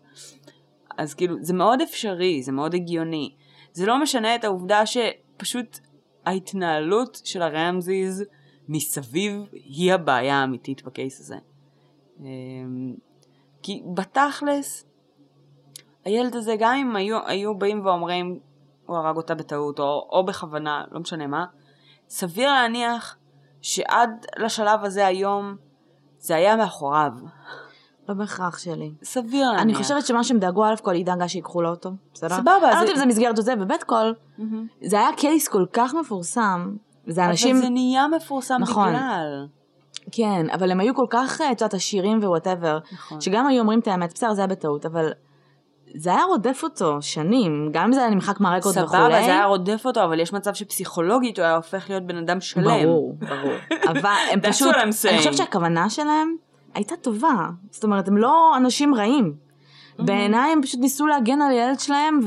אז כאילו, זה מאוד אפשרי, זה מאוד הגיוני. זה לא משנה את העובדה שפשוט ההתנהלות של הרמזיז מסביב היא הבעיה האמיתית בקייס הזה. אמ, כי בתכלס, הילד הזה, גם אם היו, היו באים ואומרים, הוא הרג אותה בטעות, או, או בכוונה, לא משנה מה, סביר להניח שעד לשלב הזה היום, זה היה מאחוריו. לא בהכרח שלי. סביר להניח. אני חושבת שמה שהם דאגו א' כל היא דאגה שיקחו לו אותו, בסדר? סבבה, אני לא יודעת אם זה מסגרת או זה, וב' כל. זה היה case כל כך מפורסם, זה אנשים, אבל זה נהיה מפורסם נכון. בגלל. כן, אבל הם היו כל כך, אה, את יודעת, עשירים ו whatever, נכון. שגם היו אומרים את האמת, בסדר, זה היה בטעות, אבל זה היה רודף אותו שנים, גם אם זה היה נמחק מה record וכולי. סבבה, זה היה רודף אותו, אבל יש מצב שפסיכולוגית הוא היה הופך להיות בן אדם שלם. ברור, ברור. אבל הם פשוט, אני. חושבת שהכוונה שלהם הייתה טובה. זאת אומרת, הם לא אנשים רעים. Mm-hmm. בעיניי הם פשוט ניסו להגן על הילד שלהם,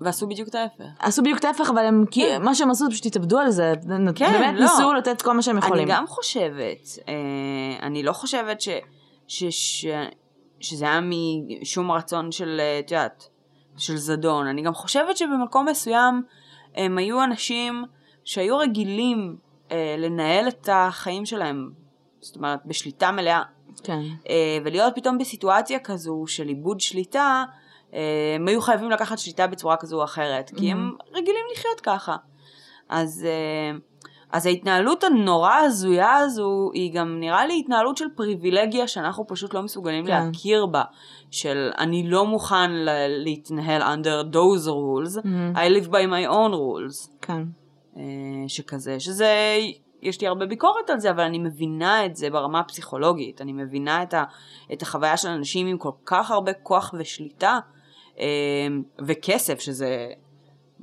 ועשו בדיוק את ההפך. ועשו בדיוק את ההפך, אבל הם, כי מה שהם עשו, פשוט התאבדו על זה. כן, באמת לא. ניסו לתת כל מה שהם יכולים. אני גם חושבת, אה, אני לא חושבת ש, ש, ש, שזה היה משום רצון של, אה, את יודעת, של זדון. אני גם חושבת שבמקום מסוים הם היו אנשים שהיו רגילים אה, לנהל את החיים שלהם, זאת אומרת, בשליטה מלאה. כן. אה, ולהיות פתאום בסיטואציה כזו של איבוד שליטה, אה, הם היו חייבים לקחת שליטה בצורה כזו או אחרת, כי הם רגילים לחיות ככה. אז, אה, אז ההתנהלות הנורא הזויה הזו, היא גם נראה לי התנהלות של פריבילגיה שאנחנו פשוט לא מסוגלים כן. להכיר בה, של אני לא מוכן ל- להתנהל under those rules, Mhm. I live by my own rules. כן. שכזה, שזה, יש לי הרבה ביקורת על זה, אבל אני מבינה את זה ברמה הפסיכולוגית, אני מבינה את, ה, את החוויה של אנשים עם כל כך הרבה כוח ושליטה, אה, וכסף, שזה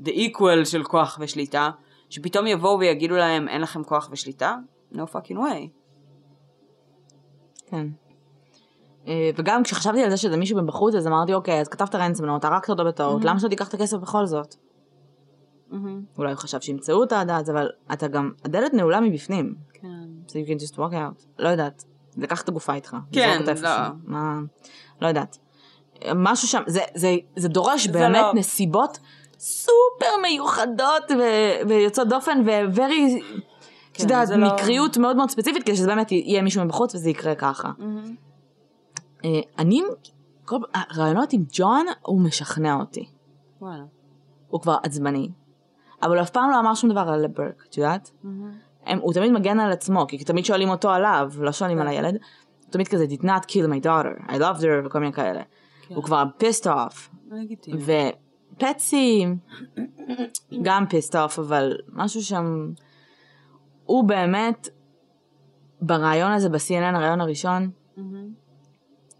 the equal של כוח ושליטה, שפתאום יבואו ויגידו להם, אין לכם כוח ושליטה? no fucking way. כן. אה, וגם כשחשבתי על זה שזה מישהו מבחוץ, אז אמרתי, אוקיי, אז כתבת רנסמנוט, הרגת אותו בטעות, למה שלא תיקח את הכסף בכל זאת? מהמם, אולי הוא חשב שימצאו אותה עד אז, אבל אתה גם, הדלת נעולה מבפנים. כן. So you can just walk out. לא יודעת. לקח את הגופה איתך. כן. לא. מה... לא יודעת. משהו שם, זה, זה, זה דורש זה באמת לא- נסיבות סופר מיוחדות ו- ויוצאות דופן ו-very, את כן, יודעת, לא- מקריות מאוד מאוד ספציפית, כדי שזה באמת יהיה מישהו מבחוץ וזה יקרה ככה. מהמם. אה, אני, כל הרעיונות עם ג'ון, הוא משכנע אותי. וואלה. הוא כבר עצבני. אבל הוא אף פעם לא אמר שום דבר על ברק, את יודעת? מהמם. הם, הוא תמיד מגן על עצמו, כי תמיד שואלים אותו עליו, לא שואלים כן. על הילד. הוא תמיד כזה, did not kill my daughter, I loved her, וכל מיני כאלה. כן. הוא כבר pissed off. לגיטימי. ופטסי גם pissed off, אבל משהו שם... הוא באמת, ברעיון הזה, ב-CNN, הרעיון הראשון, מהמם.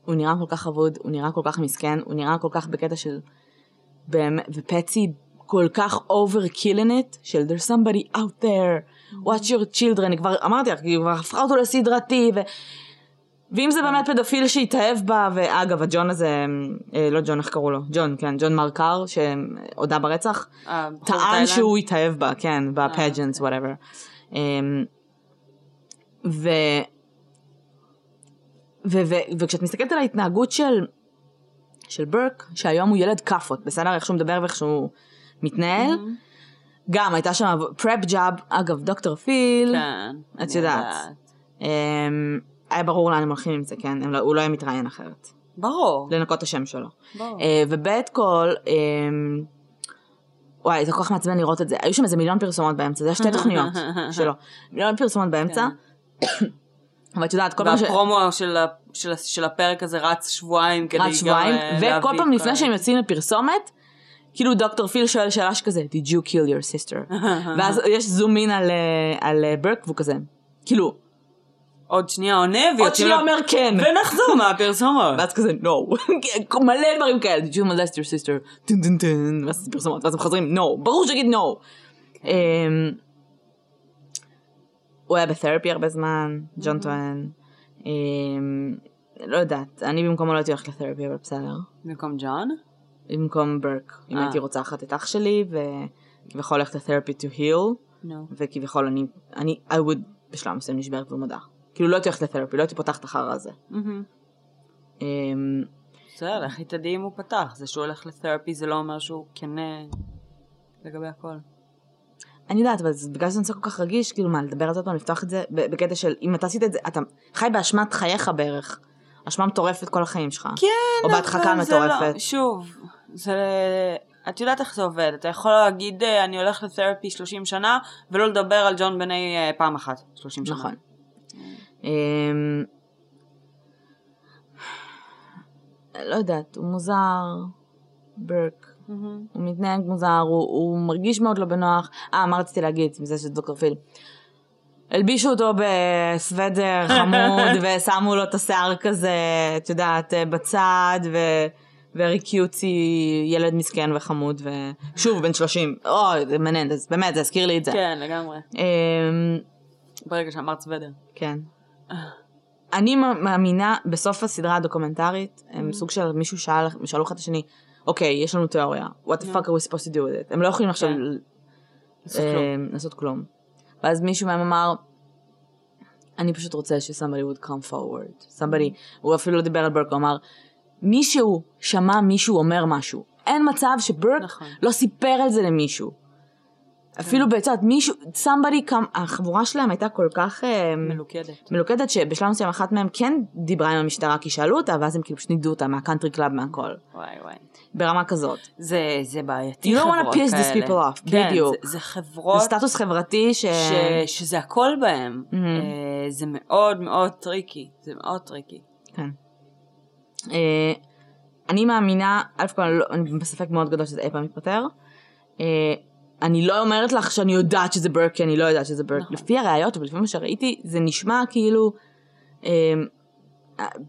הוא נראה כל כך אבוד, הוא נראה כל כך מסכן, הוא נראה כל כך בקטע של... באמת, ופטסי כל כך over killing it, של there's somebody out there, watch your children, כבר, אמרתי לך, היא כבר הפכה אותו לסדרתי, ו... ואם זה באמת פדופיל שהתאהב בה, ואגב, הג'ון הזה, אה, לא ג'ון, איך קראו לו? ג'ון, כן, ג'ון מרקר, שהודה ברצח, אה, טען? שהוא התאהב בה, כן, אוקיי. ב pageants, whatever. ו... ו- ו- וכשאת מסתכלת על ההתנהגות של, של ברק, שהיום הוא ילד כאפות, בסדר? איך שהוא מדבר ואיך שהוא מתנהל, גם הייתה שם prep job, אגב, דוקטור פיל, כן. את יודעת. אמ, היה ברור לאן הם הולכים עם זה, כן? הם לא, הוא לא היה מתראיין אחרת. ברור. לנקות את השם שלו. ברור. אה, ובית כל, אמ, וואי, זה כל כך מעצבן לראות את זה. היו שם איזה מיליון פרסומות באמצע, זה היה שתי תוכניות שלו. מיליון פרסומות באמצע. אבל את יודעת, כל פעם ש... והפרומו של הפרק הזה רץ שבועיים כדי רק גם, שבועיים, אה, וכל להביא פעם לפני שהם יוצאים לפרסומת, כאילו דוקטור פיל שואל שאלה שכזה, did you kill your sister? ואז יש זום אין על, אה, על אה, ברק והוא כזה, כאילו, עוד שנייה עונה עוד שנייה אומר כן. ונחזור מהפרסומות. ואז כזה, no. מלא דברים כאלה, did you molest your sister? טן טן טן, ואז פרסומות, ואז הם חוזרים, no. ברור שיגיד no. אמ, הוא היה בתרפי הרבה זמן, ג'ון טוען. אמ, לא יודעת, אני במקומו לא הייתי הולכת לתרפי, אבל בסדר. במקום ג'ון? במקום ברק. אם אה. הייתי רוצחת את אח שלי, וכביכול הולכת לתרפי to heal. וכביכול אני, אני, I would בשלב מסוים נשברת ומודה. כאילו לא הייתי הולכת לתרפי, לא הייתי פותחת אחר הזה. אמ, בסדר, לכי תדעי אם הוא פתח. זה שהוא הולך לתרפי זה לא אומר שהוא כנה לגבי הכל. אני יודעת, אבל בגלל שזה נושא כל כך רגיש, כאילו מה, לדבר על זה עוד פעם, לפתוח את זה בקטע של אם אתה עשית את זה, אתה חי באשמת חייך בערך. אשמה מטורפת כל החיים שלך. כן, או בהדחקה אבל זה לא- מטורפת. שוב, זה... את יודעת איך זה עובד. אתה יכול להגיד, אה, אני הולך לתרפי 30 שנה, ולא לדבר על ג'ון בני אה, פעם אחת. 30 שנה. נכון. אמ, לא יודעת, הוא מוזר, ברק. מהמם. הוא מתנהג מוזר, הוא, הוא מרגיש מאוד לא בנוח. אה, מה רציתי להגיד עם זה של דוקטור פיל? הלבישו אותו בסוודר חמוד, ושמו לו את השיער כזה, את יודעת, בצד, ו... ורי קיוטי, ילד מסכן וחמוד, ושוב, בן 30. אוי, זה מעניין, אז באמת, זה הזכיר לי את זה. כן, לגמרי. אמ, ברגע שאמרת סוודר. כן. אני מאמינה, בסוף הסדרה הדוקומנטרית, הם סוג של מישהו שאל, שאלו אחד את השני, אוקיי, יש לנו תיאוריה, what the fuck are we supposed to do with it? הם לא יכולים עכשיו כן. לעשות כלום. לעשות כלום. ואז מישהו מהם אמר, אני פשוט רוצה ש- somebody would come forward. somebody, הוא אפילו לא דיבר על ברק, הוא אמר, מישהו שמע מישהו אומר משהו. אין מצב שברק נכון. לא סיפר על זה למישהו. אפילו בצד, מישהו, somebody come, החבורה שלהם הייתה כל כך אה, מלוכדת. מלוכדת שבשלב מסוים אחת מהם כן דיברה עם המשטרה כי שאלו אותה ואז הם כאילו פשוט נידו אותה מה country club מהכל. וואי וואי. ברמה כזאת. זה, זה בעייתי You don't wanna חברות piss these כאלה. people off, כן, בדיוק. זה, זה חברות זה סטטוס חברתי ש... ש, שזה הכל בהם. Mhm. אה, זה מאוד מאוד טריקי. זה מאוד טריקי. כן. אה, אני מאמינה, א' כל אני לא- אני בספק מאוד גדול שזה אי פעם ייפתר. אה, אני לא אומרת לך שאני יודעת שזה ברק, כי אני לא יודעת שזה ברק. נכון. לפי הראיות, אבל לפי מה שראיתי, זה נשמע כאילו אה,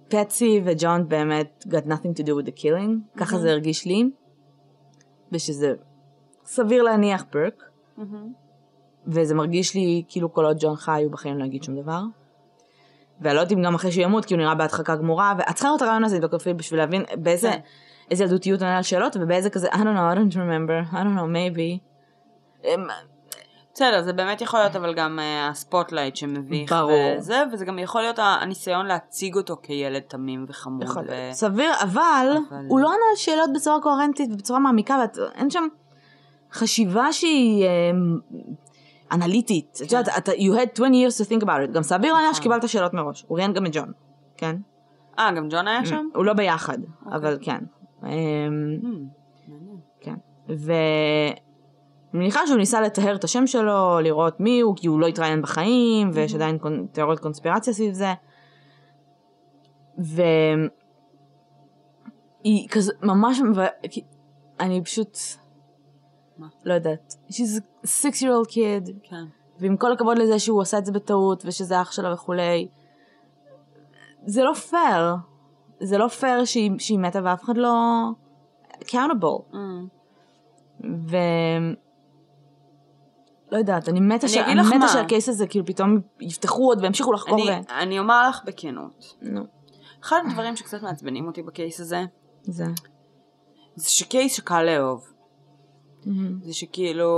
פטסי וג'ון באמת got nothing to do with the killing, ככה זה הרגיש לי. ושזה סביר להניח ברק. וזה מרגיש לי כאילו כל עוד ג'ון חי הוא בחיים לא יגיד שום דבר. ואני לא יודעת אם גם אחרי שהוא ימות כי הוא נראה בהדחקה גמורה ואת צריכה לראות את הריאיון הזה עם דוקטור פיל בשביל להבין באיזה כן. איזה ילדותיות עונה על שאלות ובאיזה כזה I don't know I don't remember I don't know maybe. אמ, בסדר, זה באמת יכול להיות אבל גם אה, ה spotlight שמביך ברור. וזה, וזה גם יכול להיות הניסיון להציג אותו כילד תמים וחמוד. יכול ו- להיות. סביר אבל אבל- הוא לא עונה על שאלות בצורה קוהרנטית ובצורה מעמיקה ואין שם חשיבה שהיא אנליטית. את יודעת, אתה- you had 20 years to think about it. גם סביר להניח נכון. שקיבלת שאלות מראש. הוא ראיין גם את ג'ון. כן? אה, גם ג'ון היה שם? הוא לא ביחד, אוקיי. אבל כן. אמ, Hmm. כן. ואני מניחה שהוא ניסה לטהר את השם שלו, לראות מי הוא, כי הוא לא התראיין בחיים, ויש עדיין תיאוריות קונספירציה סביב זה. ו... היא כזה, ממש, ו- אני פשוט, מה? לא יודעת. She's a six year old kid, כן. ועם כל הכבוד לזה שהוא עשה את זה בטעות, ושזה אח שלה וכולי, זה לא פייר. זה לא פייר שהיא, שהיא מתה ואף אחד לא accountable. Hmm. ו... לא יודעת, אני מתה, אני ש... אני מתה. שהקייס הזה כאילו פתאום יפתחו עוד וימשיכו לחקור אני, ו... אני אומר לך בכנות. נו, אחד הדברים שקצת מעצבנים אותי בקייס הזה, זה. זה שקייס שקל לאהוב. מהמם. זה שכאילו...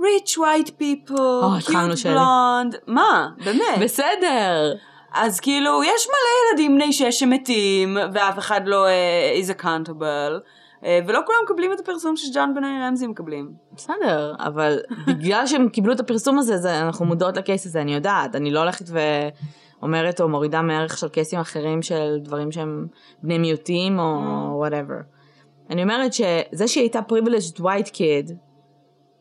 rich white people, התחלנו, cute blonde, מה? באמת. בסדר. אז כאילו, יש מלא ילדים בני שש שמתים, ואף אחד לא uh, is accountable, uh, ולא כולם מקבלים את הפרסום שג'ון בני רמזי מקבלים. בסדר, אבל בגלל שהם קיבלו את הפרסום הזה, זה, אנחנו מודעות ל case הזה, אני יודעת. אני לא הולכת ואומרת או מורידה מהערך של קייסים אחרים של דברים שהם בני מיעוטים או whatever. אני אומרת שזה שהיא הייתה privileged white kid,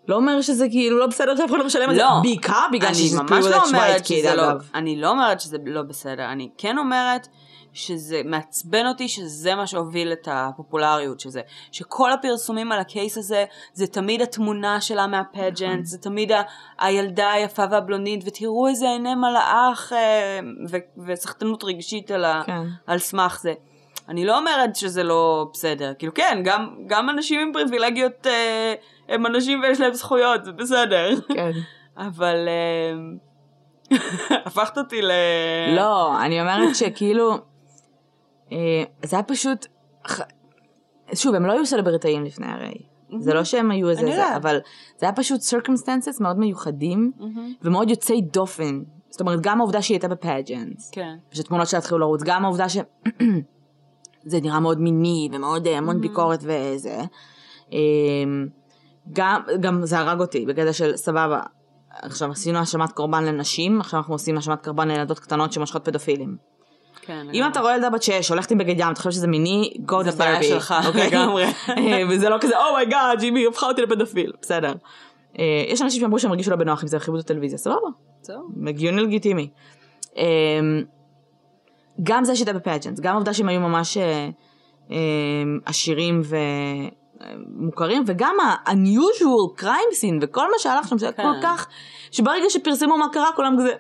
לא אומר שזה כאילו לא בסדר שאף אחד לא משלם על זה, לא. בעיקר בגלל שזה ממש לא אומרת שזה kid לא, אגב. אני לא אומרת שזה לא בסדר, אני כן אומרת שזה מעצבן אותי שזה מה שהוביל את הפופולריות של זה. שכל הפרסומים על הקייס הזה, זה תמיד התמונה שלה מהפג'נט, זה תמיד ה- הילדה היפה והבלונית, ותראו איזה עיני מלאך אה, ו- וסחטנות רגשית על, ה- כן. על סמך זה. אני לא אומרת שזה לא בסדר, כאילו כן, גם, גם אנשים עם פריבילגיות אה, הם אנשים ויש להם זכויות, זה בסדר. כן. אבל אמ, הפכת אותי ל... לא, אני אומרת שכאילו, אה, זה היה פשוט, שוב, הם לא היו סלבריטאים לפני הרי. זה לא שהם היו איזה זה. אבל זה היה פשוט circumstances מאוד מיוחדים מהמם. ומאוד יוצאי דופן. זאת אומרת, גם העובדה שהיא הייתה בפאג'נס, כן. ושתמונות שלה התחילו לרוץ, גם העובדה ש... זה נראה מאוד מיני ומאוד אה, המון ביקורת וזה. אה, גם, גם זה הרג אותי בקטע של סבבה. עכשיו עשינו האשמת קורבן לנשים, עכשיו אנחנו עושים האשמת קורבן לילדות קטנות שמושכות פדופילים. כן. אם אתה רואה ילדה בת 6 הולכת עם בגד ים, אתה חושב שזה מיני, go זה to בעיה therapy. שלך, אוקיי? לגמרי. אה, וזה לא כזה, oh my god, ג'ון בני הפכה אותי לפדופיל, בסדר. אה, יש אנשים שאמרו שהם הרגישו לא בנוח עם זה, כיבו את הטלוויזיה, סבבה, זהו. הגיוני לגיטימי. אה, גם זה שהייתה ב pageant, גם העובדה שהם היו ממש אה, אה, עשירים ומוכרים, וגם ה-unusual crime scene וכל מה שהלך שם, זה היה כן. כל כך, שברגע שפרסמו מה קרה, כולם כזה.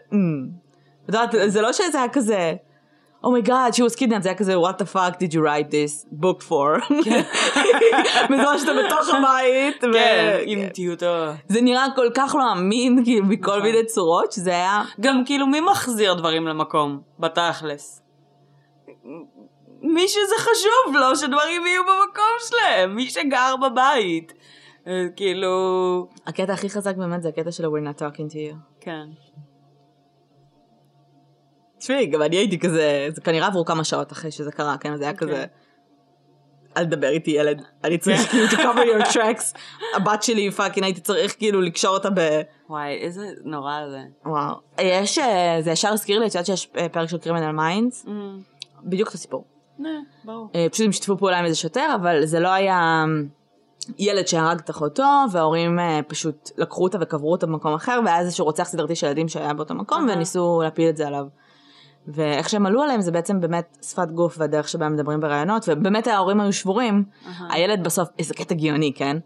את יודעת, זה לא שזה היה כזה, oh my god, she was kidnapped, זה היה כזה, what the fuck did you write this book for? בזמן שאתה בתוך הבית, כן, עם טיוטות. זה נראה כל כך לא אמין, כאילו, מכל נכון. מיני צורות, שזה היה... גם כאילו מי מחזיר דברים למקום, בתכלס? מי שזה חשוב לו שדברים יהיו במקום שלהם, מי שגר בבית. אה, כאילו, הקטע הכי חזק באמת זה הקטע של We're not talking to you. כן. תשמעי, גם אני הייתי כזה, זה כנראה עברו כמה שעות אחרי שזה קרה, כן? זה היה כזה, אל תדבר איתי ילד, אני צריך כאילו to cover your tracks. הבת שלי fucking הייתי צריך כאילו לקשור אותה ב... וואי, איזה נורא זה. וואו. יש, אה, זה ישר הזכיר לי, את יודעת שיש אה, פרק של Criminal Minds? אמ, בדיוק אותו סיפור. נה, ברור. אה, פשוט הם שיתפו פעולה עם איזה שוטר, אבל זה לא היה ילד שהרג את אחותו, וההורים אה, פשוט לקחו אותה וקברו אותה במקום אחר, והיה איזשהו רוצח סדרתי של ילדים שהיה באותו מקום. וניסו להפיל את זה עליו. ואיך שהם עלו עליהם זה בעצם באמת שפת גוף והדרך שבה הם מדברים בראיונות, ובאמת ההורים היו שבורים. הילד בסוף, איזה קטע גאוני, כן?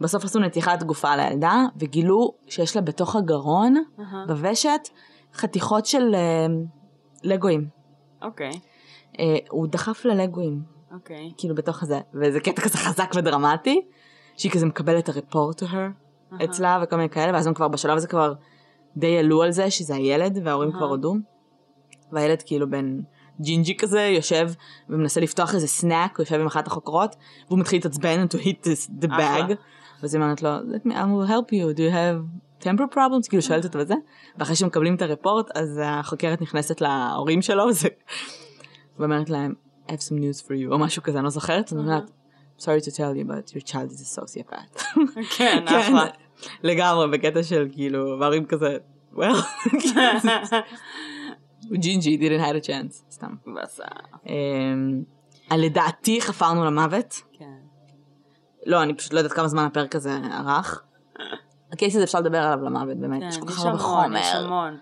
בסוף עשו נתיחת גופה לילדה, וגילו שיש לה בתוך הגרון. בוושת, חתיכות של אה, לגואים. אוקיי, אה, הוא דחף לה לגואים. אוקיי. כאילו בתוך הזה, וזה קטע כזה חזק ודרמטי, שהיא כזה מקבלת הרפורט to her אצלה וכל מיני כאלה, ואז הם כבר בשלב הזה כבר די עלו על זה שזה הילד, וההורים אהה. כבר הודו. והילד כאילו בן ג'ינג'י כזה יושב ומנסה לפתוח איזה סנאק, הוא יושב עם אחת החוקרות, והוא מתחיל להתעצבן to hit this, the bag, ואז היא אומרת לו, let me, I will help you, do you have temper problems? כאילו שואלת אותו וזה, ואחרי שמקבלים את הרפורט, אז החוקרת נכנסת להורים שלו, וזה- ואומרת להם, I have some news for you, או משהו כזה, אני לא זוכרת, אני אומרת, sorry to tell you, but your child is a sociopath. כן, אחלה. לגמרי, בקטע של כאילו, וההורים כזה, well, הוא ג'ינג'י, didn't have a chance, סתם. בסדר. אמ, לדעתי חפרנו למוות. כן. לא, אני פשוט לא יודעת כמה זמן הפרק הזה ארך. הקייס הזה אפשר לדבר עליו למוות, באמת, כן, יש כל יש כך הרבה חומר.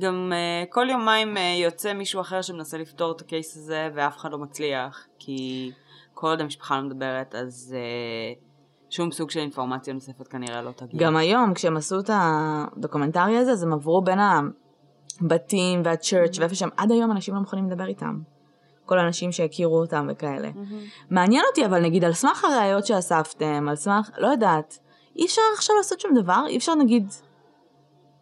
גם uh, כל יומיים uh, יוצא מישהו אחר שמנסה לפתור את הקייס הזה ואף אחד לא מצליח, כי כל עוד המשפחה לא מדברת, אז uh, שום סוג של אינפורמציה נוספת כנראה לא תגיע. גם היום, כשהם עשו את הדוקומנטרי הזה, אז הם עברו בין הבתים והצ'רץ' ואיפה שהם, עד היום אנשים לא מוכנים לדבר איתם. כל האנשים שהכירו אותם וכאלה. מהמם. מעניין אותי, אבל נגיד, על סמך הראיות שאספתם, על סמך, לא יודעת, אי אפשר עכשיו לעשות שום דבר? אי אפשר נגיד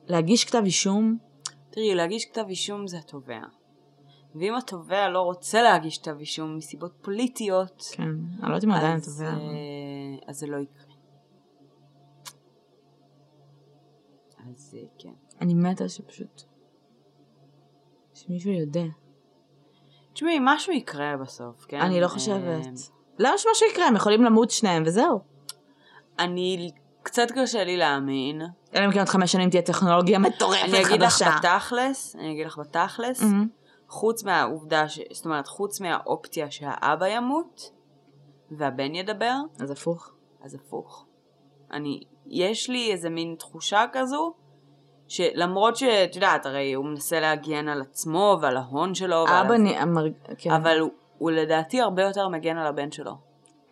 להגיש כתב אישום? תראי, להגיש כתב אישום זה התובע. ואם התובע לא רוצה להגיש כתב אישום מסיבות פוליטיות, כן, אני לא יודעת אם עדיין אז, תובע. אה, אז זה לא יקרה. אז אה, כן. אני מתה שפשוט... שמישהו יודע. תשמעי, משהו יקרה בסוף, כן? אני לא אה, חושבת. למה שמשהו יקרה? הם יכולים למות שניהם וזהו. אני, קצת קשה לי להאמין. אלא אם כן עוד חמש שנים תהיה טכנולוגיה מטורפת אני אגיד לך חדשה. בתכלס, אני אגיד לך בתכלס. חוץ מהעובדה, ש... זאת אומרת, חוץ מהאופציה שהאבא ימות, והבן ידבר, אז הפוך. אז הפוך. אני, יש לי איזה מין תחושה כזו, שלמרות שאת יודעת, הרי הוא מנסה להגן על עצמו ועל ההון שלו, אבא נ... אמר... כן. אבל הוא, הוא לדעתי הרבה יותר מגן על הבן שלו,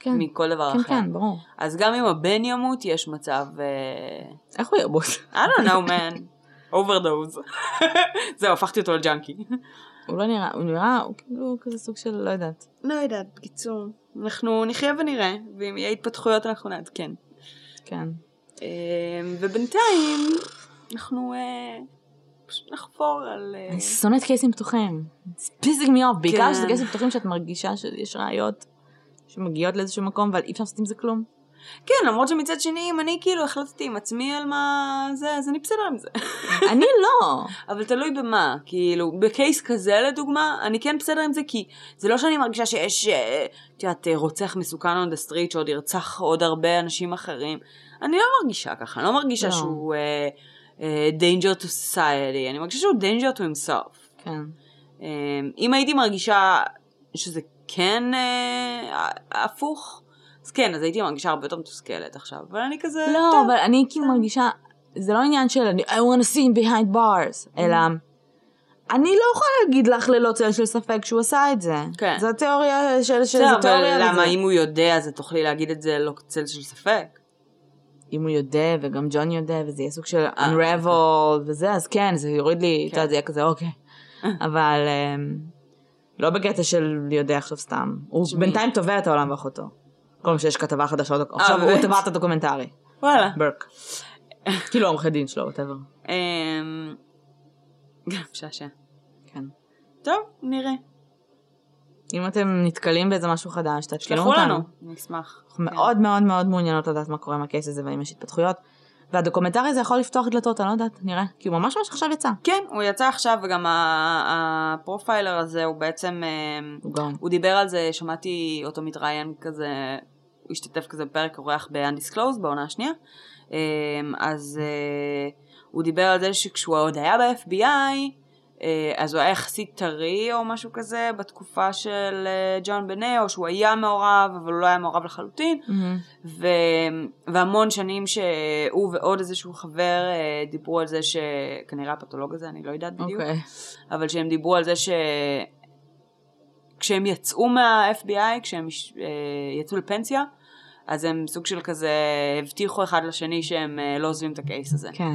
כן. מכל דבר כן, אחר. כן, ברור. אז גם אם הבן ימות, יש מצב... אה, איך הוא ירבוט? I don't know man, overdose. זהו, הפכתי אותו לג'אנקי. הוא לא נראה, הוא נראה, הוא כאילו כזה סוג של, לא יודעת. לא יודעת, בקיצור. אנחנו נחיה ונראה, ואם יהיה התפתחויות אנחנו נעדכן. כן. אה, ובינתיים אנחנו אה, פשוט נחפור על... אני שונאת קייסים פתוחים. It's pissing me off, בעיקר כן. שזה קייסים פתוחים שאת מרגישה שיש ראיות שמגיעות לאיזשהו מקום, אבל אי אפשר לעשות עם זה כלום. כן, למרות שמצד שני, אם אני כאילו החלטתי עם עצמי על מה זה, אז אני בסדר עם זה. אני לא. אבל תלוי במה, כאילו, בקייס כזה לדוגמה, אני כן בסדר עם זה, כי זה לא שאני מרגישה שיש, אה, את יודעת, אה, רוצח מסוכן on the street שעוד ירצח עוד הרבה אנשים אחרים. אני לא מרגישה ככה, אני לא מרגישה לא. שהוא אה, אה, danger to society, אני מרגישה שהוא danger to himself. כן. אה, אם הייתי מרגישה שזה כן אה, הפוך, אז כן, אז הייתי מרגישה הרבה יותר מתוסכלת עכשיו, אבל אני כזה, לא, טוב. אבל אני כאילו מרגישה, זה לא עניין של אני- I want to see him behind bars, אלא אני לא יכולה להגיד לך ללא צל של ספק שהוא עשה את זה. כן. זו התיאוריה של, של אבל תיאוריה למה לזה. אם הוא יודע, אז תוכלי להגיד את זה לא צל של ספק. אם הוא יודע וגם ג'ון יודע וזה יהיה סוג של אה, unravel וזה, אז כן, זה יוריד לי, כן. יודעת, זה יהיה כזה אוקיי. אבל אמ, לא בקטע של יודע עכשיו סתם. הוא תשמעי. בינתיים תובע את העולם ואחותו. כל פעם שיש כתבה חדשה, עכשיו הוא? תבע את הדוקומנטרי. וואלה. ברק. כאילו עורכי דין שלו, whatever. אמ, משעשע. כן. טוב, נראה. אם אתם נתקלים באיזה משהו חדש, תעדכנו שלחו אותנו. לנו, אני אשמח. אנחנו. מאוד מאוד מאוד מעוניינות לדעת מה קורה עם ה case הזה והאם יש התפתחויות. והדוקומנטרי הזה יכול לפתוח דלתות, אני לא יודעת, נראה. כי הוא ממש ממש עכשיו יצא. כן, הוא יצא עכשיו, וגם ה profiler הזה הוא בעצם, אמ, הוא גאון. הוא דיבר על זה, שמעתי אותו מתראיין כזה, הוא השתתף כזה בפרק אורח ב-Undisclosed בעונה השנייה. אמ, אז אה, הוא דיבר על זה שכשהוא עוד היה ב-FBI, אז הוא היה יחסית טרי או משהו כזה בתקופה של אה, ג'ון בנה, או שהוא היה מעורב, אבל הוא לא היה מעורב לחלוטין. מהמם. ו... והמון שנים שהוא ועוד איזשהו חבר אה, דיברו על זה שכנראה הפתולוג הזה, אני לא יודעת בדיוק, אוקיי. אבל שהם דיברו על זה ש... כשהם יצאו מה-FBI, כשהם אה, יצאו לפנסיה, אז הם סוג של כזה הבטיחו אחד לשני שהם אה, לא עוזבים את ה case הזה. כן.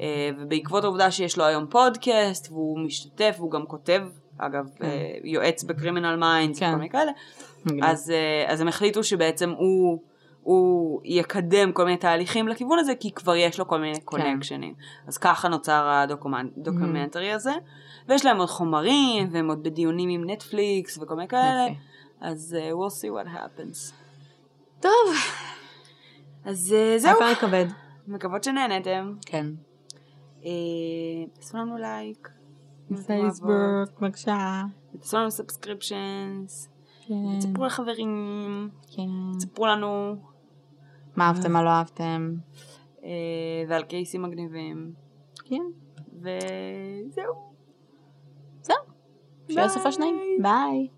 אה, ובעקבות העובדה שיש לו היום פודקאסט, והוא משתתף, והוא גם כותב, אגב, כן. אה, יועץ ב Criminal Minds כן. וכל מיני כאלה. אז, אה, אז הם החליטו שבעצם הוא, הוא יקדם כל מיני תהליכים לכיוון הזה, כי כבר יש לו כל מיני כן. קונקשנים. אז ככה נוצר הדוקומנטרי הזה. ויש להם עוד חומרים, והם עוד בדיונים עם נטפליקס וכל מיני כאלה. יופי. אז uh, we'll see what happens. טוב, אז uh, זהו, היה פרק כבד. מקוות שנהנתם. כן. אה, תעשו לנו לייק. פייסבוק, בבקשה. תעשו לנו subscriptions. כן. תספרו לחברים. כן. תספרו לנו. מה אהבתם, מה לא אהבתם. אה, ועל קייסים מגניבים. כן. וזהו. זהו. שיהיה סופה שניים. ביי.